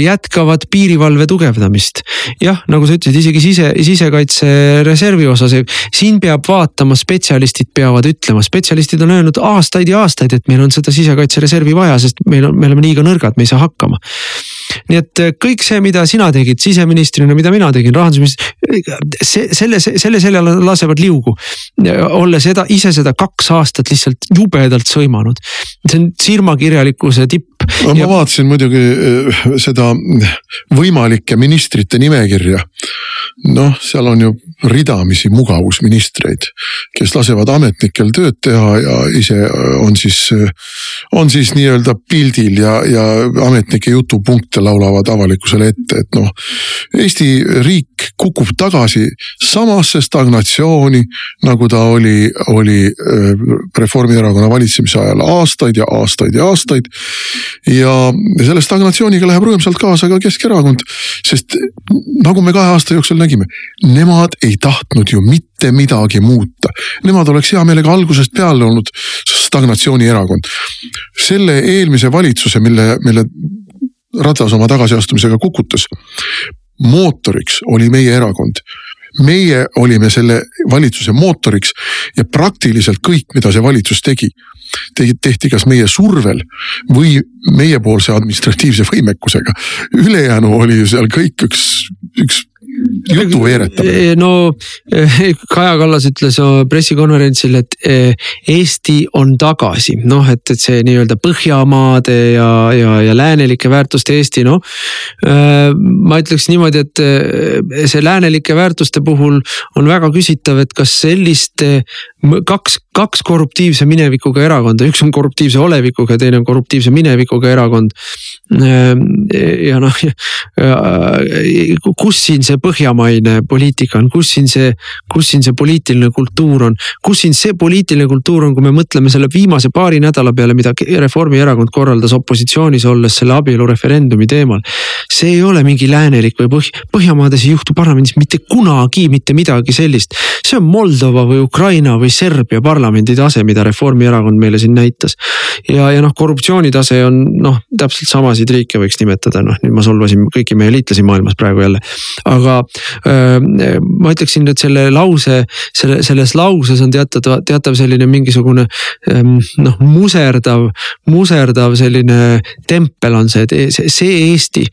jätkavad piirivalve tugevdamist. jah, nagu sa ütlesid, isegi sise, sisekaitse reservi osas, siin peab vaatama, spetsialistid peavad ütlema, spetsialistid on öelnud aastaid ja aastaid, et meil on seda sisekaitse reservi vaja, sest meil on, me oleme liiga nõrgad, me ei saa hakkama nii et kõik see, mida sina tegid siseministrina, mida mina tegin rahandusministrina, see, selle, selle seljal lasevad liugu. olles eda, ise seda kaks aastat lihtsalt jubedalt sõimanud. see on silmakirjalikkuse tipp. No ja... ma vaatasin muidugi eh, seda võimalike ministrite nimekirja. noh, seal on ju ridamisi mugavusministreid, kes lasevad ametnikel tööd teha ja ise on siis, on siis nii-öelda pildil ja, ja ametnike jutupunkte laulavad avalikkusele ette, et noh. Eesti riik kukub tagasi samasse stagnatsiooni, nagu ta oli, oli äh, Reformierakonna valitsemise ajal aastaid ja aastaid ja aastaid. ja selle stagnatsiooniga läheb rõõmsalt kaasa ka Keskerakond, sest nagu me kahe aasta jooksul nägime, nemad ei tahtnud ju mitte midagi muuta. Nemad oleks hea meelega algusest peale olnud stagnatsioonierakond. selle eelmise valitsuse, mille, mille Ratas oma tagasiastumisega kukutas, mootoriks oli meie erakond meie olime selle valitsuse mootoriks ja praktiliselt kõik, mida see valitsus tegi, tehti kas meie survel või meiepoolse administratiivse võimekusega. ülejäänu oli seal kõik üks, üks jutu veeretamine. no eh, Kaja Kallas ütles pressikonverentsil, et eh, Eesti on tagasi, noh, et, et see nii-öelda Põhjamaade ja, ja, ja läänelike väärtuste Eesti, noh. Eh, ma ütleks niimoodi, et see läänelike väärtuste puhul on väga küsitav, et kas selliste kaks, kaks korruptiivse minevikuga erakonda, üks on korruptiivse olevikuga ja teine on korruptiivse minevikuga erakond. ja noh, kus siin see põhjamaine poliitika on, kus siin see, kus siin see poliitiline kultuur on, kus siin see poliitiline kultuur on, kui me mõtleme selle viimase paari nädala peale, mida Reformierakond korraldas opositsioonis olles selle abielureferendumi teemal. see ei ole mingi läänelik või põh-, Põhjamaades ei juhtu parlamendis mitte kunagi mitte midagi sellist. see on Moldova või Ukraina või Serbia parlamendi tase, mida Reformierakond meile siin näitas. ja, ja noh, korruptsioonitase on noh, täpselt samasid riike võiks nimetada, noh nüüd ma solvasin kõiki meie liitlasi maailmas praegu jälle. aga aga ma ütleksin, et selle lause, selle, selles lauses on teatav, teatav selline mingisugune noh, muserdav, muserdav selline tempel on see, see Eesti,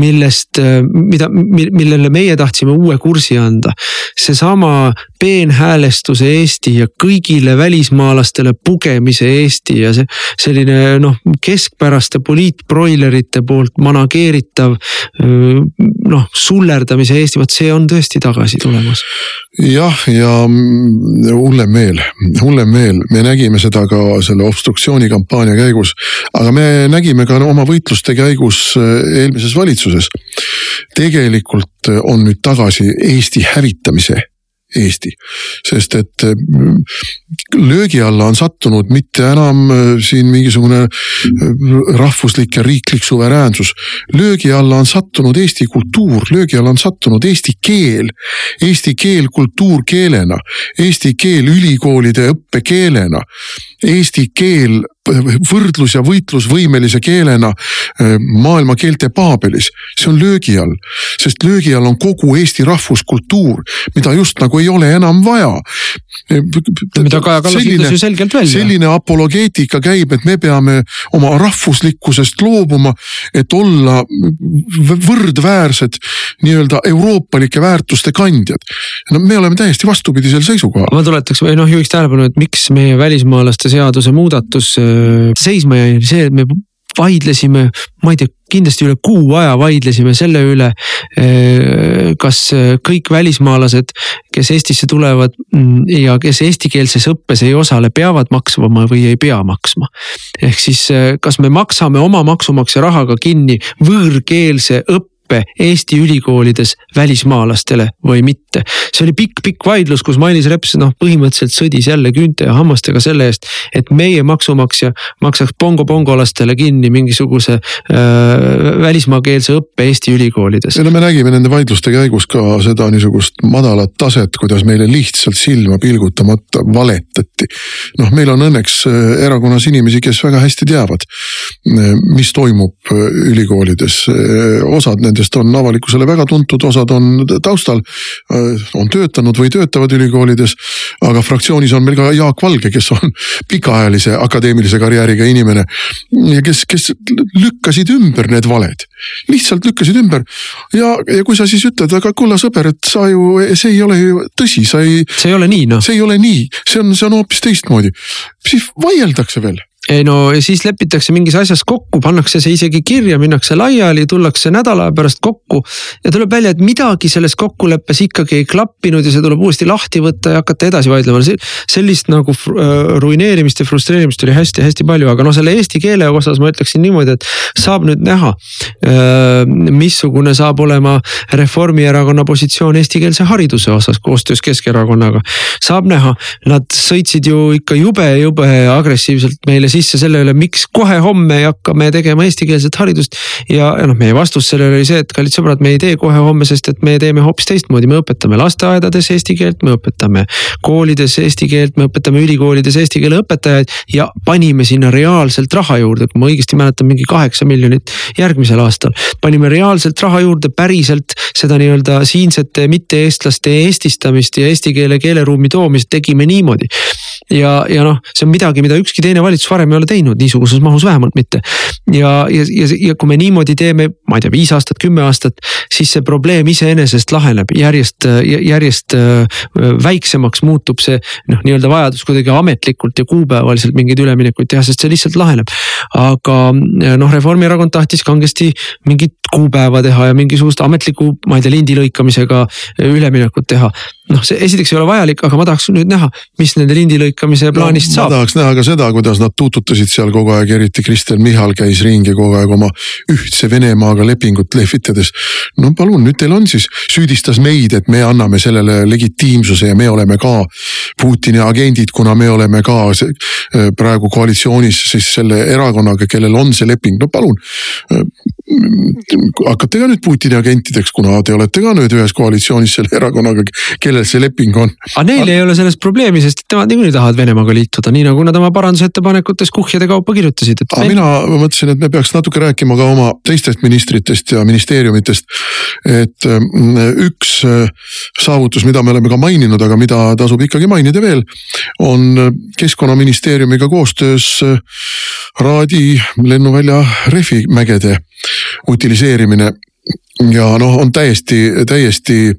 millest, mida, millele meie tahtsime uue kursi anda. seesama peenhäälestuse Eesti ja kõigile välismaalastele pugemise Eesti ja see selline noh, keskpäraste poliitbroilerite poolt manageeritav noh, sullerdamise Eesti, vot see on tõesti tagasi tulemas. jah, ja hullem veel, hullem veel, me nägime seda ka selle obstruktsioonikampaania käigus, aga me nägime ka oma võitluste käigus eelmises valitsuses. tegelikult on nüüd tagasi Eesti hävitamise Eesti. sest et mm, löögi alla on sattunud mitte enam äh, siin mingisugune äh, rahvuslik ja riiklik suveräänsus. löögi alla on sattunud Eesti kultuur, löögi alla on sattunud eesti keel. Eesti keel kultuurkeelena, eesti keel ülikoolide õppekeelena. Eesti keel võrdlus- ja võitlusvõimelise keelena äh, maailma keelte paabelis, see on löögi all. sest löögi all on kogu Eesti rahvuskultuur, mida just nagu ei ole enam vaja. mida Kaja Kallas ütles ju selgelt välja. selline apologeetika käib, et me peame oma rahvuslikkusest loobuma, et olla võrdväärsed nii-öelda euroopalike väärtuste kandjad. no me oleme täiesti vastupidisel seisukohal. ma tuletaks või noh, juhiks tähelepanu, et miks meie välismaalaste seaduse muudatus seisma jäi, see, et me vaidlesime, ma ei tea, kindlasti üle kuu aja vaidlesime selle üle, kas kõik välismaalased, kes Eestisse tulevad mm, ja kes eestikeelses õppes ei osale, peavad maksma või ei pea maksma. ehk siis, kas me maksame oma maksumaksja rahaga kinni võõrkeelse õppe õppe Eesti ülikoolides välismaalastele või mitte. see oli pikk-pikk vaidlus, kus Mailis Reps noh, põhimõtteliselt sõdis jälle küünte ja hammastega selle eest, et meie maksumaksja maksaks bongo-bongolastele kinni mingisuguse äh, välismaakeelse õppe Eesti ülikoolides. ja no me nägime nende vaidluste käigus ka seda niisugust madalat taset, kuidas meile lihtsalt silma pilgutamata valetati. noh, meil on õnneks äh, erakonnas inimesi, kes väga hästi teavad, äh, mis toimub äh, ülikoolides, osad nendest nendest on avalikkusele väga tuntud, osad on taustal, äh, on töötanud või töötavad ülikoolides. aga fraktsioonis on meil ka Jaak Valge, kes on [laughs] pikaajalise akadeemilise karjääriga inimene ja kes, kes lükkasid ümber need valed, lihtsalt lükkasid ümber. ja, ja kui sa siis ütled, aga kulla sõber, et sa ju, see ei ole ju tõsi, sa ei. see ei ole nii noh. see ei ole nii, see on, see on hoopis teistmoodi, siis vaieldakse veel ei no siis lepitakse mingis asjas kokku, pannakse see isegi kirja, minnakse laiali, tullakse nädala pärast kokku. ja tuleb välja, et midagi selles kokkuleppes ikkagi ei klappinud ja see tuleb uuesti lahti võtta ja hakata edasi vaidlema. sellist nagu äh, ruineerimist ja frustreerimist oli hästi-hästi palju, aga noh, selle eesti keele osas ma ütleksin niimoodi, et saab nüüd näha. Äh, missugune saab olema Reformierakonna positsioon eestikeelse hariduse osas koostöös Keskerakonnaga. saab näha, nad sõitsid ju ikka jube, jube agressiivselt meile sisse selle üle, miks kohe homme hakkame tegema eestikeelset haridust. ja, ja noh, meie vastus sellele oli see, et kallid sõbrad, me ei tee kohe homme, sest et me teeme hoopis teistmoodi, me õpetame lasteaedades eesti keelt, me õpetame koolides eesti keelt, me õpetame ülikoolides eesti keele õpetajaid ja panime sinna reaalselt raha juurde, kui ma õigesti mäletan, mingi kaheksa miljonit järgmisel aastal. panime reaalselt raha juurde, päriselt seda nii-öelda siinsete mitte-eestlaste eestistamist ja eesti keele keeleruumi toomist tegime niimoodi. ja, ja noh, see on midagi, mida ükski teine valitsus varem ei ole teinud, niisuguses mahus vähemalt mitte. ja, ja, ja, ja kui me niimoodi teeme, ma ei tea, viis aastat, kümme aastat, siis see probleem iseenesest laheneb järjest, järjest äh, väiksemaks muutub see noh, nii-öelda vajadus kuidagi ametlikult ja kuupäevaliselt mingeid üleminekuid teha, sest see lihtsalt laheneb. aga noh, Reformierakond tahtis kangesti mingit kuupäeva teha ja mingisugust ametlikku, ma ei tea, lindi lõikamisega üleminekut teha noh, see esiteks ei ole vajalik, aga ma tahaks nüüd näha, mis nende lindi lõikamise plaanist no, saab. ma tahaks näha ka seda, kuidas nad tuututasid seal kogu aeg, eriti Kristen Michal käis ringi kogu aeg oma ühtse Venemaaga lepingut lehvitades. no palun, nüüd teil on siis, süüdistas meid, et me anname sellele legitiimsuse ja me oleme ka Putini agendid, kuna me oleme ka äh, praegu koalitsioonis siis selle erakonnaga, kellel on see leping, no palun äh, hakkate ka nüüd Putini agentideks, kuna te olete ka nüüd ühes koalitsioonis selle erakonnaga, kellel see leping on. aga neil ei ole sellest probleemi, sest nemad niikuinii tahavad Venemaaga liituda, nii nagu nad oma parandusettepanekutes kuhjade kaupa kirjutasid. aga men... mina mõtlesin, et me peaks natuke rääkima ka oma teistest ministritest ja ministeeriumitest. et mm, üks äh, saavutus, mida me oleme ka maininud, aga mida tasub ikkagi mainida veel, on keskkonnaministeeriumiga koostöös äh, Raadi lennuvälja rehvimägede utiliseerimine ja noh, on täiesti, täiesti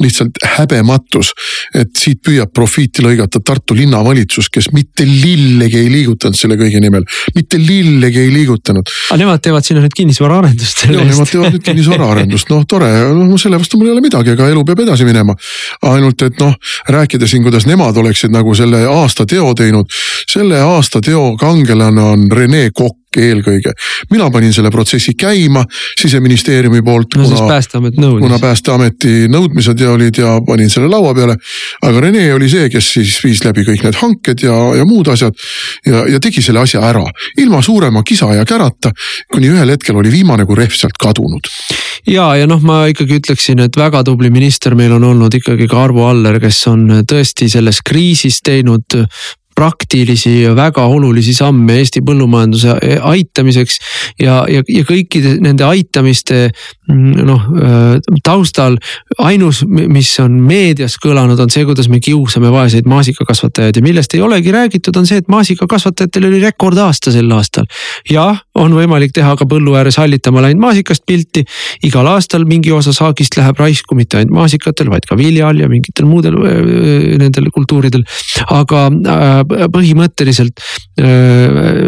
lihtsalt häbematus, et siit püüab profiiti lõigata Tartu linnavalitsus, kes mitte lillegi ei liigutanud selle kõige nimel, mitte lillegi ei liigutanud. aga nemad teevad sinna nüüd kinnisvaraarendust eest. Nemad teevad nüüd kinnisvaraarendust, noh tore, no selle vastu mul ei ole midagi, ega elu peab edasi minema. ainult et noh, rääkida siin, kuidas nemad oleksid nagu selle aasta teo teinud, selle aasta teo kangelane on Rene Kokk eelkõige. mina panin selle protsessi käima siseministeeriumi poolt. no kuna, siis päästeamet nõudis. kuna päästeameti nõudmised ja olid ja panin selle laua peale. aga Rene oli see, kes siis viis läbi kõik need hanked ja, ja muud asjad. ja, ja tegi selle asja ära ilma suurema kisa ja kärata, kuni ühel hetkel oli viimane kui rehv sealt kadunud. ja, ja noh, ma ikkagi ütleksin, et väga tubli minister meil on olnud ikkagi ka Arvo Aller, kes on tõesti selles kriisis teinud praktilisi ja väga olulisi samme Eesti põllumajanduse aitamiseks. ja, ja, ja kõikide nende aitamiste mm, noh taustal ainus, mis on meedias kõlanud, on see, kuidas me kiusame vaeseid maasikakasvatajaid ja millest ei olegi räägitud, on see, et maasikakasvatajatel oli rekordaasta sel aastal. jah, on võimalik teha ka põllu ääres hallitama läinud maasikast pilti. igal aastal mingi osa saagist läheb raisku mitte ainult maasikatel, vaid ka viljal ja mingitel muudel nendel kultuuridel. aga põhimõtteliselt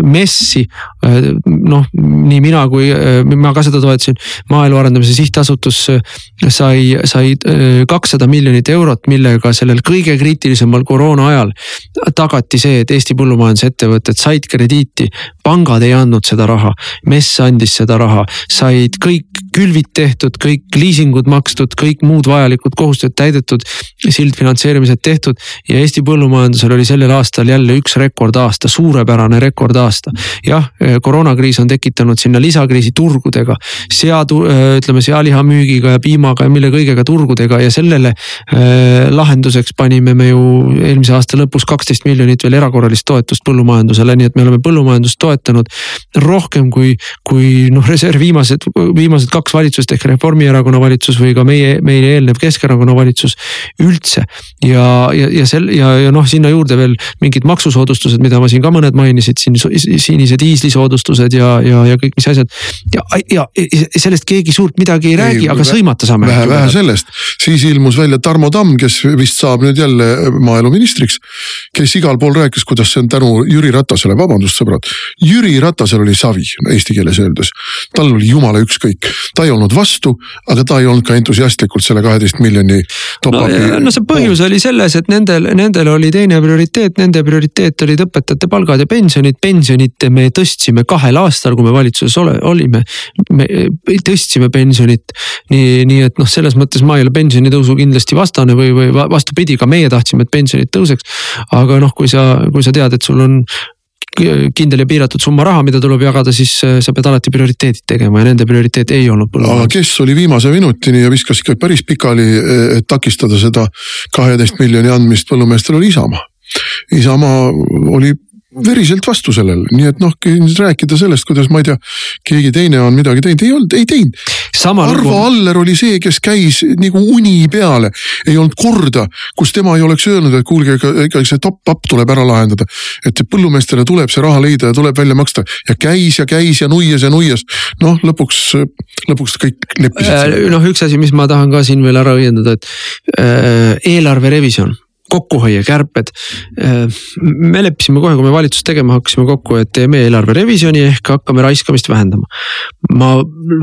messi noh, nii mina kui ma ka seda toetasin, maaelu arendamise sihtasutus sai, sai kakssada miljonit eurot, millega sellel kõige kriitilisemal koroona ajal tagati see, et Eesti põllumajandusettevõtted said krediiti. Pangad ei andnud seda raha, MES andis seda raha, said kõik külvid tehtud, kõik liisingud makstud, kõik muud vajalikud kohustused täidetud, sildfinantseerimised tehtud ja Eesti põllumajandusel oli sellel aastal jälle üks rekordaasta, suurepärane rekordaasta. jah, koroonakriis on tekitanud sinna lisakriisi turgudega, seadu, ütleme sealiha müügiga ja piimaga ja mille kõigega turgudega ja sellele äh, lahenduseks panime me ju eelmise aasta lõpus kaksteist miljonit veel erakorralist toetust põllumajandusele, nii et me oleme põllumajandust toetanud rohkem kui, kui noh, reserv viimased, viimased kaks valitsust ehk Reformierakonna valitsus või ka meie, meile eelnev Keskerakonna valitsus üldse. ja, ja, ja sel ja, ja noh, sinna juurde veel mingid maksusoodustused, mida ma siin ka mõned mainisid, siin sinise diisli soodustused ja, ja, ja kõik mis asjad. ja, ja sellest keegi suurt midagi ei, ei räägi, aga sõimata saame. vähe, vähe sellest, siis ilmus välja Tarmo Tamm, kes vist saab nüüd jälle maaeluministriks. kes igal pool rääkis, kuidas see on tänu Jüri Ratasele, vabandust sõbrad. Jüri Ratasel oli savi eesti keeles öeldes, tal oli jumala ükskõik, ta ei olnud vastu, aga ta ei olnud ka entusiastlikult selle kaheteist miljoni. no, no see põhjus oli selles, et nendel, nendel oli teine prioriteet, nende prioriteet olid õpetajate palgad ja pensionid, pensionit me tõstsime kahel aastal, kui me valitsuses ole, olime. me tõstsime pensionit nii, nii et noh, selles mõttes ma ei ole pensionitõusu kindlasti vastane või, või vastupidi, ka meie tahtsime, et pensionid tõuseks. aga noh, kui sa, kui sa tead, et sul on kindel ja piiratud summa raha, mida tuleb jagada, siis äh, sa pead alati prioriteedid tegema ja nende prioriteet ei olnud põllumajandus. aga kes oli viimase minutini ja viskas ikka päris pikali, et takistada seda kaheteist miljoni andmist põllumeestele, oli Isamaa. Isamaa oli veriselt vastu sellele, nii et noh, rääkida sellest, kuidas ma ei tea, keegi teine on midagi teinud, ei olnud, ei teinud. Arvo lugu... Aller oli see, kes käis nagu uni peale, ei olnud korda, kus tema ei oleks öelnud, et kuulge, ega see top-up tuleb ära lahendada. et põllumeestele tuleb see raha leida ja tuleb välja maksta ja käis ja käis ja nuias ja nuias. noh, lõpuks, lõpuks kõik leppisid äh,. noh, üks asi, mis ma tahan ka siin veel ära õiendada, et äh, eelarve revisjon kokkuhoie, kärped. me leppisime kohe, kui me valitsust tegema hakkasime kokku, et teeme eelarve revisjoni ehk hakkame raiskamist vähendama. ma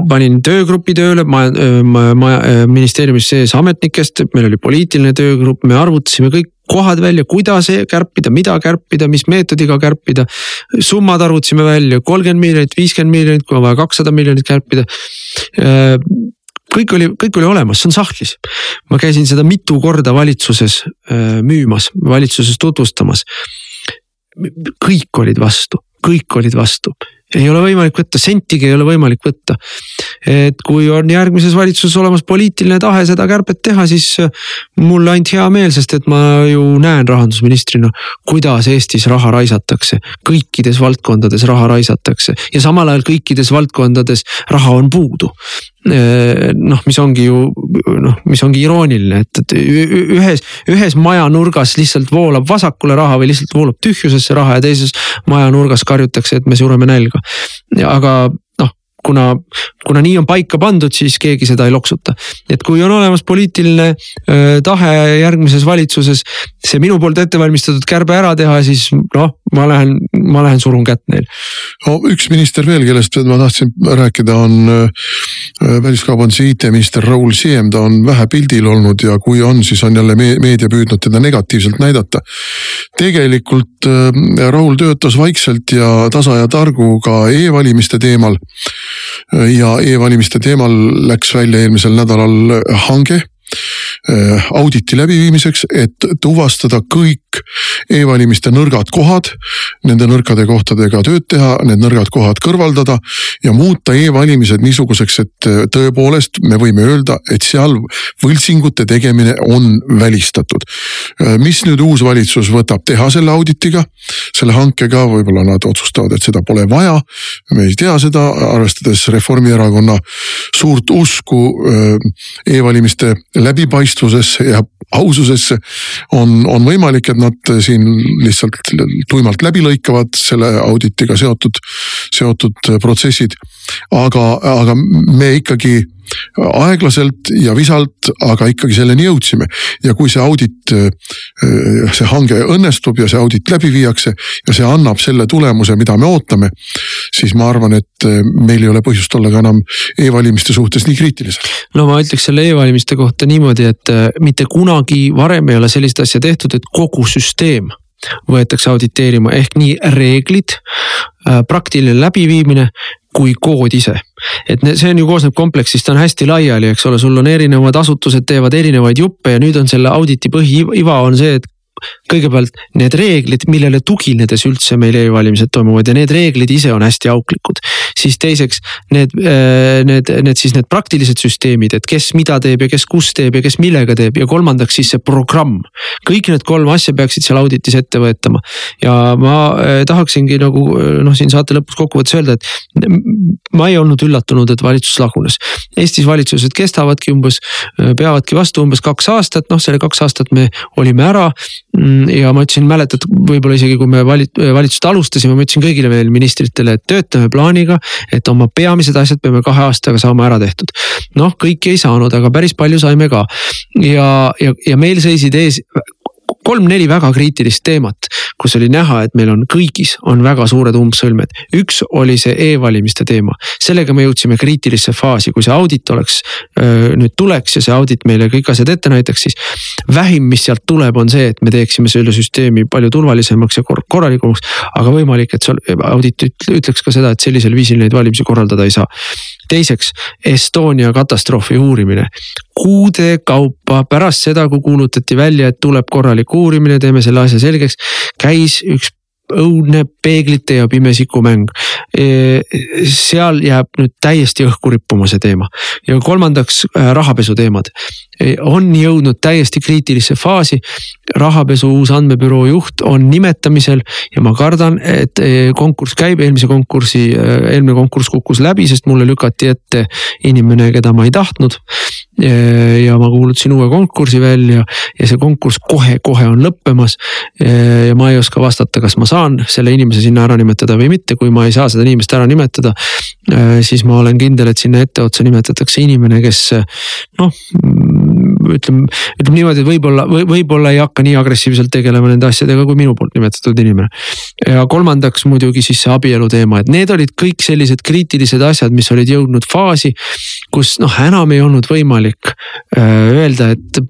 panin töögrupi tööle, ma, ma, ma ministeeriumis sees ametnikest, meil oli poliitiline töögrupp, me arvutasime kõik kohad välja, kuidas kärpida, mida kärpida, mis meetodiga kärpida. summad arvutasime välja, kolmkümmend miljonit, viiskümmend miljonit, kui on vaja kakssada miljonit kärpida kõik oli, kõik oli olemas, see on sahtlis. ma käisin seda mitu korda valitsuses äh, müümas, valitsuses tutvustamas. kõik olid vastu, kõik olid vastu ei ole võimalik võtta, sentigi ei ole võimalik võtta. Et kui on järgmises valitsuses olemas poliitiline tahe seda kärbet teha, siis äh, mul ainult hea meel, sest et ma ju näen rahandusministrina, kuidas Eestis raha raisatakse. kõikides valdkondades raha raisatakse ja samal ajal kõikides valdkondades raha on puudu äh, noh, mis ongi ju noh, mis ongi irooniline, et, et ühes, ühes maja nurgas lihtsalt voolab vasakule raha või lihtsalt voolab tühjusesse raha ja teises maja nurgas karjutakse, et me sureme nälga aga kuna, kuna nii on paika pandud, siis keegi seda ei loksuta. et kui on olemas poliitiline äh, tahe järgmises valitsuses see minu poolt ette valmistatud kärbe ära teha, siis noh, ma lähen, ma lähen surun kätt neil. no üks minister veel, kellest ma tahtsin rääkida, on väliskaubanduse IT-minister Raul Siem, ta on vähe pildil olnud ja kui on, siis on jälle meedia püüdnud teda negatiivselt näidata. tegelikult Raul töötas vaikselt ja tasa ja targu ka e-valimiste teemal. Ja e-valimiste teemal läks välja eelmisel nädalal hange Äh, auditi läbiviimiseks, et tuvastada kõik e-valimiste nõrgad kohad. Nende nõrkade kohtadega tööd teha, need nõrgad kohad kõrvaldada ja muuta e-valimised niisuguseks, et äh, tõepoolest me võime öelda, et seal võltsingute tegemine on välistatud. Äh, mis nüüd uus valitsus võtab teha selle auditiga, selle hankega, võib-olla nad otsustavad, et seda pole vaja. me ei tea seda, arvestades Reformierakonna suurt usku e-valimiste läbipaistvusesse ja aususesse. on, on võimalik, et nad siin lihtsalt tuimalt läbi lõikavad selle auditiga seotud, seotud protsessid. Aga, aga me ikkagi aeglaselt ja visalt, aga ikkagi selleni jõudsime. ja kui see audit, äh, see hange õnnestub ja see audit läbi viiakse ja see annab selle tulemuse, mida me ootame. siis ma arvan, et äh, meil ei ole põhjust olla ka enam e-valimiste suhtes nii kriitilised. no ma ütleks selle e-valimiste kohta niimoodi, et äh, mitte kunagi varem ei ole sellist asja tehtud, et kogu süsteem võetakse auditeerima ehk nii reeglid, praktiline läbiviimine kui kood ise. et see on ju koosneb kompleksist, ta on hästi laiali, eks ole, sul on erinevad asutused teevad erinevaid juppe ja nüüd on selle auditi põhiiva on see, et kõigepealt need reeglid, millele tuginedes üldse meil e-valimised toimuvad ja need reeglid ise on hästi auklikud. siis teiseks need, äh, need, need siis need praktilised süsteemid, et kes mida teeb ja kes kus teeb ja kes millega teeb ja kolmandaks siis see programm. kõik need kolm asja peaksid seal auditis ette võetama ja ma äh, tahaksingi nagu äh, noh, siin saate lõpus kokkuvõttes öelda, et ma ei olnud üllatunud, et valitsus lagunes. Eestis valitsused kestavadki umbes, peavadki vastu umbes kaks aastat, noh selle kaks aastat me olime ära ja ma ütlesin, mäletad, võib-olla isegi kui me valit-, valitsust alustasime, ma ütlesin kõigile veel ministritele, et töötame plaaniga, et oma peamised asjad peame kahe aastaga saama ära tehtud. noh, kõiki ei saanud, aga päris palju saime ka ja, ja, ja meil seisid ees kolm-neli väga kriitilist teemat, kus oli näha, et meil on kõigis on väga suured umbsõlmed. üks oli see e-valimiste teema, sellega me jõudsime kriitilisse faasi, kui see audit oleks nüüd tuleks ja see audit meile kõik asjad ette näitaks, siis. vähim, mis sealt tuleb, on see, et me teeksime selle süsteemi palju turvalisemaks ja korralikumaks. aga võimalik, et see audit ütleks ka seda, et sellisel viisil neid valimisi korraldada ei saa teiseks, Estonia katastroofi uurimine. kuude kaupa pärast seda, kui kuulutati välja, et tuleb korralik uurimine, teeme selle asja selgeks, käis üks õudne peeglite ja pimesiku mäng. E, seal jääb nüüd täiesti õhku rippuma see teema ja kolmandaks äh, rahapesu teemad e, on jõudnud täiesti kriitilisse faasi. Rahapesu uus andmebüroo juht on nimetamisel ja ma kardan, et e, konkurss käib, eelmise konkursi, äh, eelmine konkurss kukkus läbi, sest mulle lükati ette inimene, keda ma ei tahtnud. ja ma kuulutasin uue konkursi välja ja see konkurss kohe-kohe on lõppemas. ja ma ei oska vastata, kas ma saan selle inimese sinna ära nimetada või mitte, kui ma ei saa seda inimest ära nimetada. Siis ma olen kindel, et sinna etteotsa nimetatakse inimene, kes noh ütleme, ütleme niimoodi, et võib-olla või võib-olla ei hakka nii agressiivselt tegelema nende asjadega kui minu poolt nimetatud inimene. ja kolmandaks muidugi siis see abielu teema, et need olid kõik sellised kriitilised asjad, mis olid jõudnud faasi, kus noh, enam ei olnud võimalik äh, öelda, et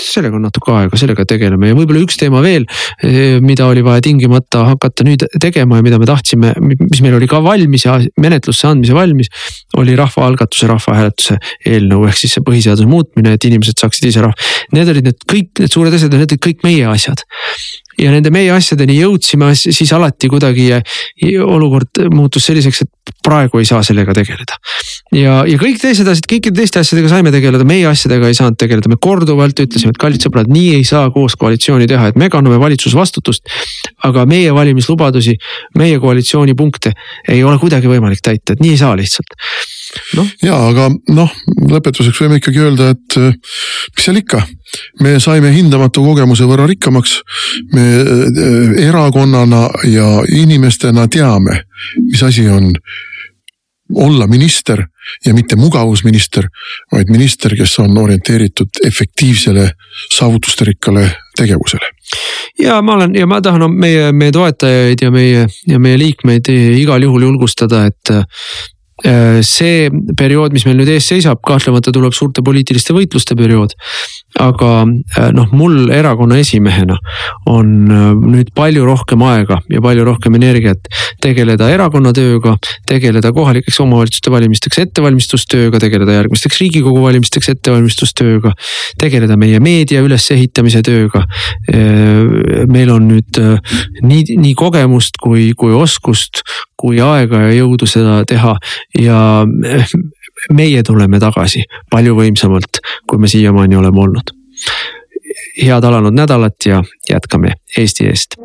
sellega on natuke aega, sellega tegeleme ja võib-olla üks teema veel, eh, mida oli vaja tingimata hakata nüüd tegema ja mida me tahtsime, mis meil oli ka valmis ja menetlusse andmise valmis. oli rahvaalgatuse, rahvahääletuse eelnõu ehk siis see põhiseaduse muutmine, et inimesed saaksid ise rahva. Need olid need kõik need suured asjad ja need olid kõik meie asjad ja nende meie asjadeni jõudsime, siis alati kuidagi olukord muutus selliseks, et praegu ei saa sellega tegeleda. ja, ja kõik teised asjad, kõikide teiste asjadega saime tegeleda, meie asjadega ei saanud tegeleda, me korduvalt ütlesime, et kallid sõbrad, nii ei saa koos koalitsiooni teha, et me kanname valitsusvastutust. aga meie valimislubadusi, meie koalitsioonipunkte ei ole kuidagi võimalik täita, et nii ei saa lihtsalt no.. ja aga noh, lõpetuseks võime ikkagi öelda, et mis seal ikka me saime hindamatu kogemuse võrra rikkamaks. me äh, erakonnana ja inimestena teame, mis asi on olla minister ja mitte mugavusminister, vaid minister, kes on orienteeritud efektiivsele saavutustarikkale tegevusele. ja ma olen ja ma tahan meie, meie toetajaid ja meie ja meie liikmeid igal juhul julgustada, et Äh, see periood, mis meil nüüd ees seisab, kahtlemata tuleb suurte poliitiliste võitluste periood. aga äh, noh, mul erakonna esimehena on äh, nüüd palju rohkem aega ja palju rohkem energiat tegeleda erakonna tööga, tegeleda kohalikeks omavalitsuste valimisteks ettevalmistustööga, tegeleda järgmisteks riigikogu valimisteks ettevalmistustööga. tegeleda meie meedia ülesehitamise tööga. meil on nüüd nii, nii kogemust kui, kui oskust kui aega ja jõudu seda teha ja meie tuleme tagasi palju võimsamalt, kui me siiamaani oleme olnud. head alanud nädalat ja jätkame Eesti eest.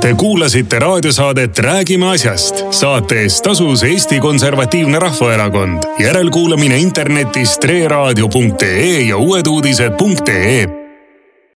Te kuulasite raadiosaadet Räägime asjast. saate eest tasus Eesti Konservatiivne Rahvaerakond. järelkuulamine internetis treeraadio.ee ja uueduudised.ee